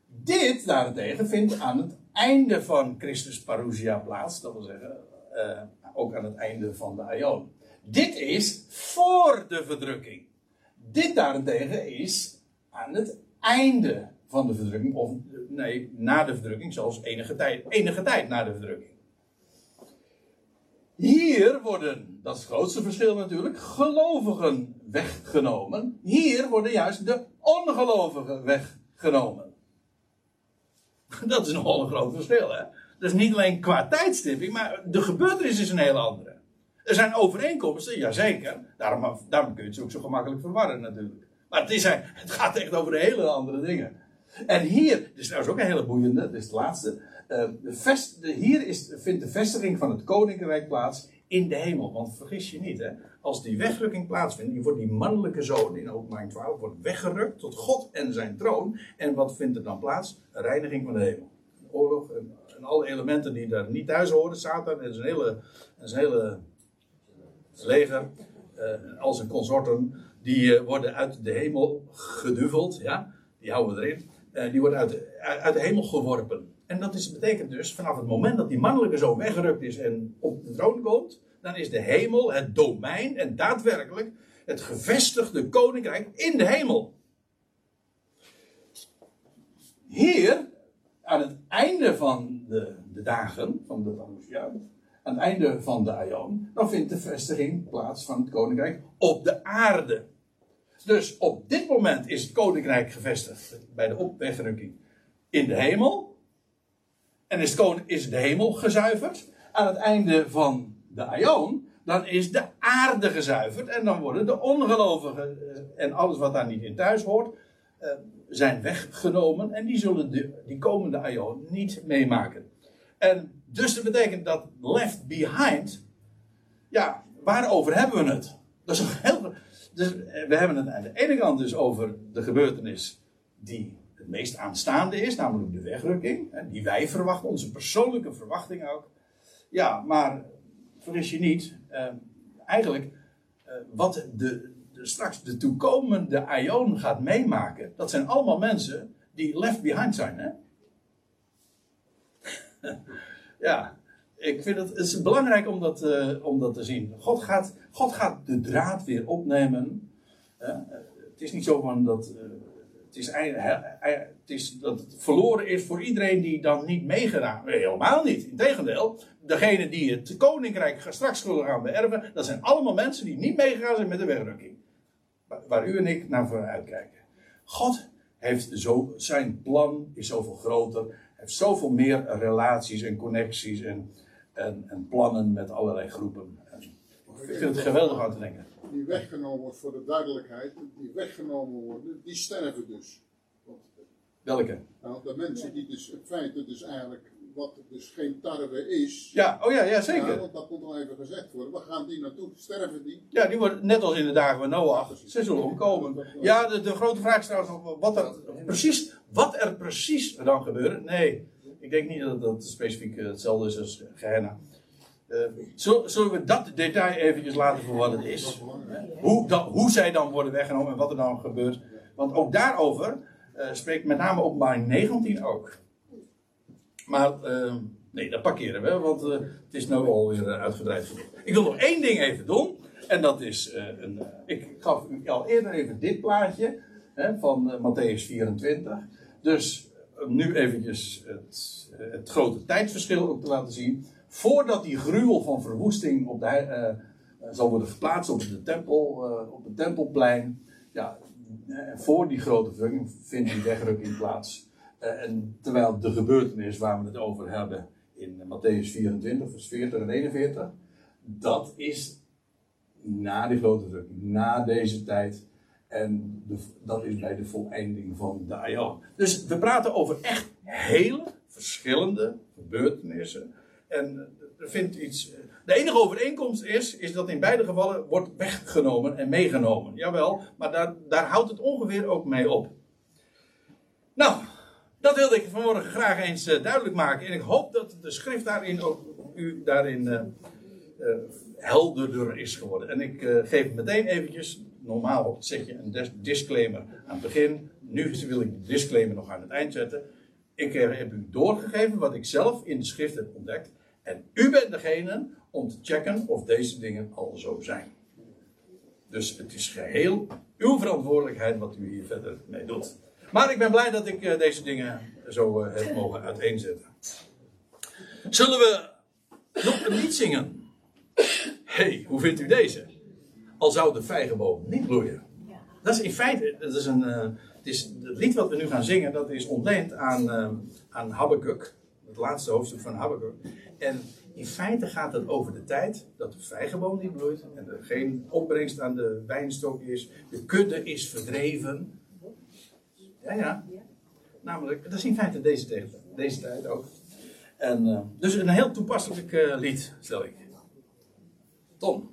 Dit daarentegen vindt aan het einde van Christus Parousia plaats. Dat wil zeggen, ook aan het einde van de Aion. Dit is voor de verdrukking. Dit daarentegen is aan het einde van de verdrukking. Of nee, na de verdrukking, zelfs enige tijd, enige tijd na de verdrukking. Hier worden, dat is het grootste verschil natuurlijk, gelovigen weggenomen. Hier worden juist de ongelovigen weggenomen. (laughs) Dat is nogal een groot verschil, hè? Dus niet alleen qua tijdstipping, maar de gebeurtenis is een hele andere. Er zijn overeenkomsten, jazeker. Daarom, daarom kun je het ook zo gemakkelijk verwarren natuurlijk. Maar het, is, het gaat echt over hele andere dingen. En hier, dit is trouwens ook een hele boeiende, dit is het laatste. De vest, de, hier is, vindt de vestiging van het koninkrijk plaats in de hemel. Want vergis je niet, hè, als die wegrukking plaatsvindt, wordt die mannelijke zoon in openbaring 12 wordt weggerukt tot God en zijn troon. En wat vindt er dan plaats? Reiniging van de hemel. oorlog en, en, alle elementen die daar niet thuis horen. Satan en zijn hele, en zijn hele leger, uh, al zijn consorten, die uh, worden uit de hemel geduveld. Ja? Die houden we erin. Uh, die worden uit de, uit de hemel geworpen. En dat is, betekent dus, vanaf het moment dat die mannelijke zoon weggerukt is en op de troon komt, dan is de hemel het domein en daadwerkelijk het gevestigde koninkrijk in de hemel. Hier, aan het einde van de, de dagen van de Parousia, aan het einde van de Aion, dan vindt de vestiging plaats van het koninkrijk op de aarde. Dus op dit moment is het koninkrijk gevestigd bij de opwegrukking in de hemel. En is, is de hemel gezuiverd. Aan het einde van de Aion, dan is de aarde gezuiverd. En dan worden de ongelovigen eh, en alles wat daar niet in thuis hoort, eh, zijn weggenomen. En die zullen de, die komende Aion niet meemaken. En dus dat betekent dat left behind, ja, waarover hebben we het? Dat. Dus eh, we hebben het aan de ene kant dus over de gebeurtenis die het meest aanstaande is, namelijk de wegrukking, die wij verwachten, onze persoonlijke verwachting ook. Ja, maar vergis je niet, eh, eigenlijk eh, wat de, de, straks de toekomende Aion gaat meemaken, dat zijn allemaal mensen die left behind zijn. Hè? (laughs) ja, ik vind het, het is belangrijk om dat, uh, om dat te zien. God gaat, God gaat de draad weer opnemen. het is niet zo van dat het is, het is dat verloren is voor iedereen die dan niet meegedaan heeft. Helemaal niet. Integendeel, degene die het koninkrijk straks zullen gaan beërven, dat zijn allemaal mensen die niet meegegaan zijn met de wegrukking. Waar u en ik naar voor uitkijken. God heeft zo, zijn plan is zoveel groter, heeft zoveel meer relaties en connecties en, en, en plannen met allerlei groepen. ik vind het geweldig aan te denken die weggenomen wordt voor de duidelijkheid, die weggenomen worden, die sterven dus. Want, Welke? Nou, de mensen die dus, het feit dat dus eigenlijk, wat dus geen tarwe is. Ja, oh ja, ja zeker. Ja, want dat moet nog even gezegd worden. Waar gaan die naartoe? Sterven die? Ja, die worden net als in de dagen van Noach. Ze zullen omkomen. Ja, de, de grote vraag is trouwens wat er precies, wat er precies dan gebeurt. Nee, ik denk niet dat dat specifiek hetzelfde is als Gehenna. Uh, zullen we dat detail eventjes laten voor wat het is? Hoe, hoe zij dan worden weggenomen en wat er dan gebeurt. Want ook daarover uh, spreekt met name openbaring 19 ook. Maar uh, nee, dat parkeren we, want het is nu alweer uitgebreid genoeg. Ik wil nog één ding even doen. En dat is, een, ik gaf u al eerder even dit plaatje hè, van Matthäus 24. Dus nu eventjes het, het grote tijdsverschil ook te laten zien voordat die gruwel van verwoesting op de, uh, zal worden verplaatst op, de tempel, op het tempelplein. Ja, voor die grote vervulling vindt die wegrukking plaats. en terwijl de gebeurtenis waar we het over hebben in Matthäus 24, vers 40 en 41, dat is na die grote drukking, na deze tijd. En dat is bij de voleinding van de Aion. Dus we praten over echt hele verschillende gebeurtenissen en er vindt iets. Eh, de enige overeenkomst is, is dat in beide gevallen wordt weggenomen en meegenomen. Jawel, maar daar, daar houdt het ongeveer ook mee op. Nou, dat wilde ik vanmorgen graag eens uh, duidelijk maken. En ik hoop dat de schrift daarin ook u daarin helderder is geworden. En ik geef meteen eventjes, normaal zet je een disclaimer aan het begin. Nu wil ik de disclaimer nog aan het eind zetten. Ik heb u doorgegeven wat ik zelf in de schrift heb ontdekt. En u bent degene om te checken of deze dingen al zo zijn. Dus het is geheel uw verantwoordelijkheid wat u hier verder mee doet. Maar ik ben blij dat ik uh, deze dingen zo uh, heb mogen uiteenzetten. Zullen we nog een lied zingen? hey, hoe vindt u deze? Al zou de vijgenboom niet bloeien. Dat is in feite, dat is een, eh, het, is, het lied wat we nu gaan zingen, dat is ontleend aan, uh, aan Habakkuk. Het laatste hoofdstuk van Habakkuk. En in feite gaat het over de tijd dat de vijgenboom niet bloeit. En er geen opbrengst aan de wijnstok is. De kudde is verdreven. Ja, ja. Namelijk, dat is in feite deze, deze tijd ook. En, uh, dus een heel toepasselijk lied, stel ik. Tom.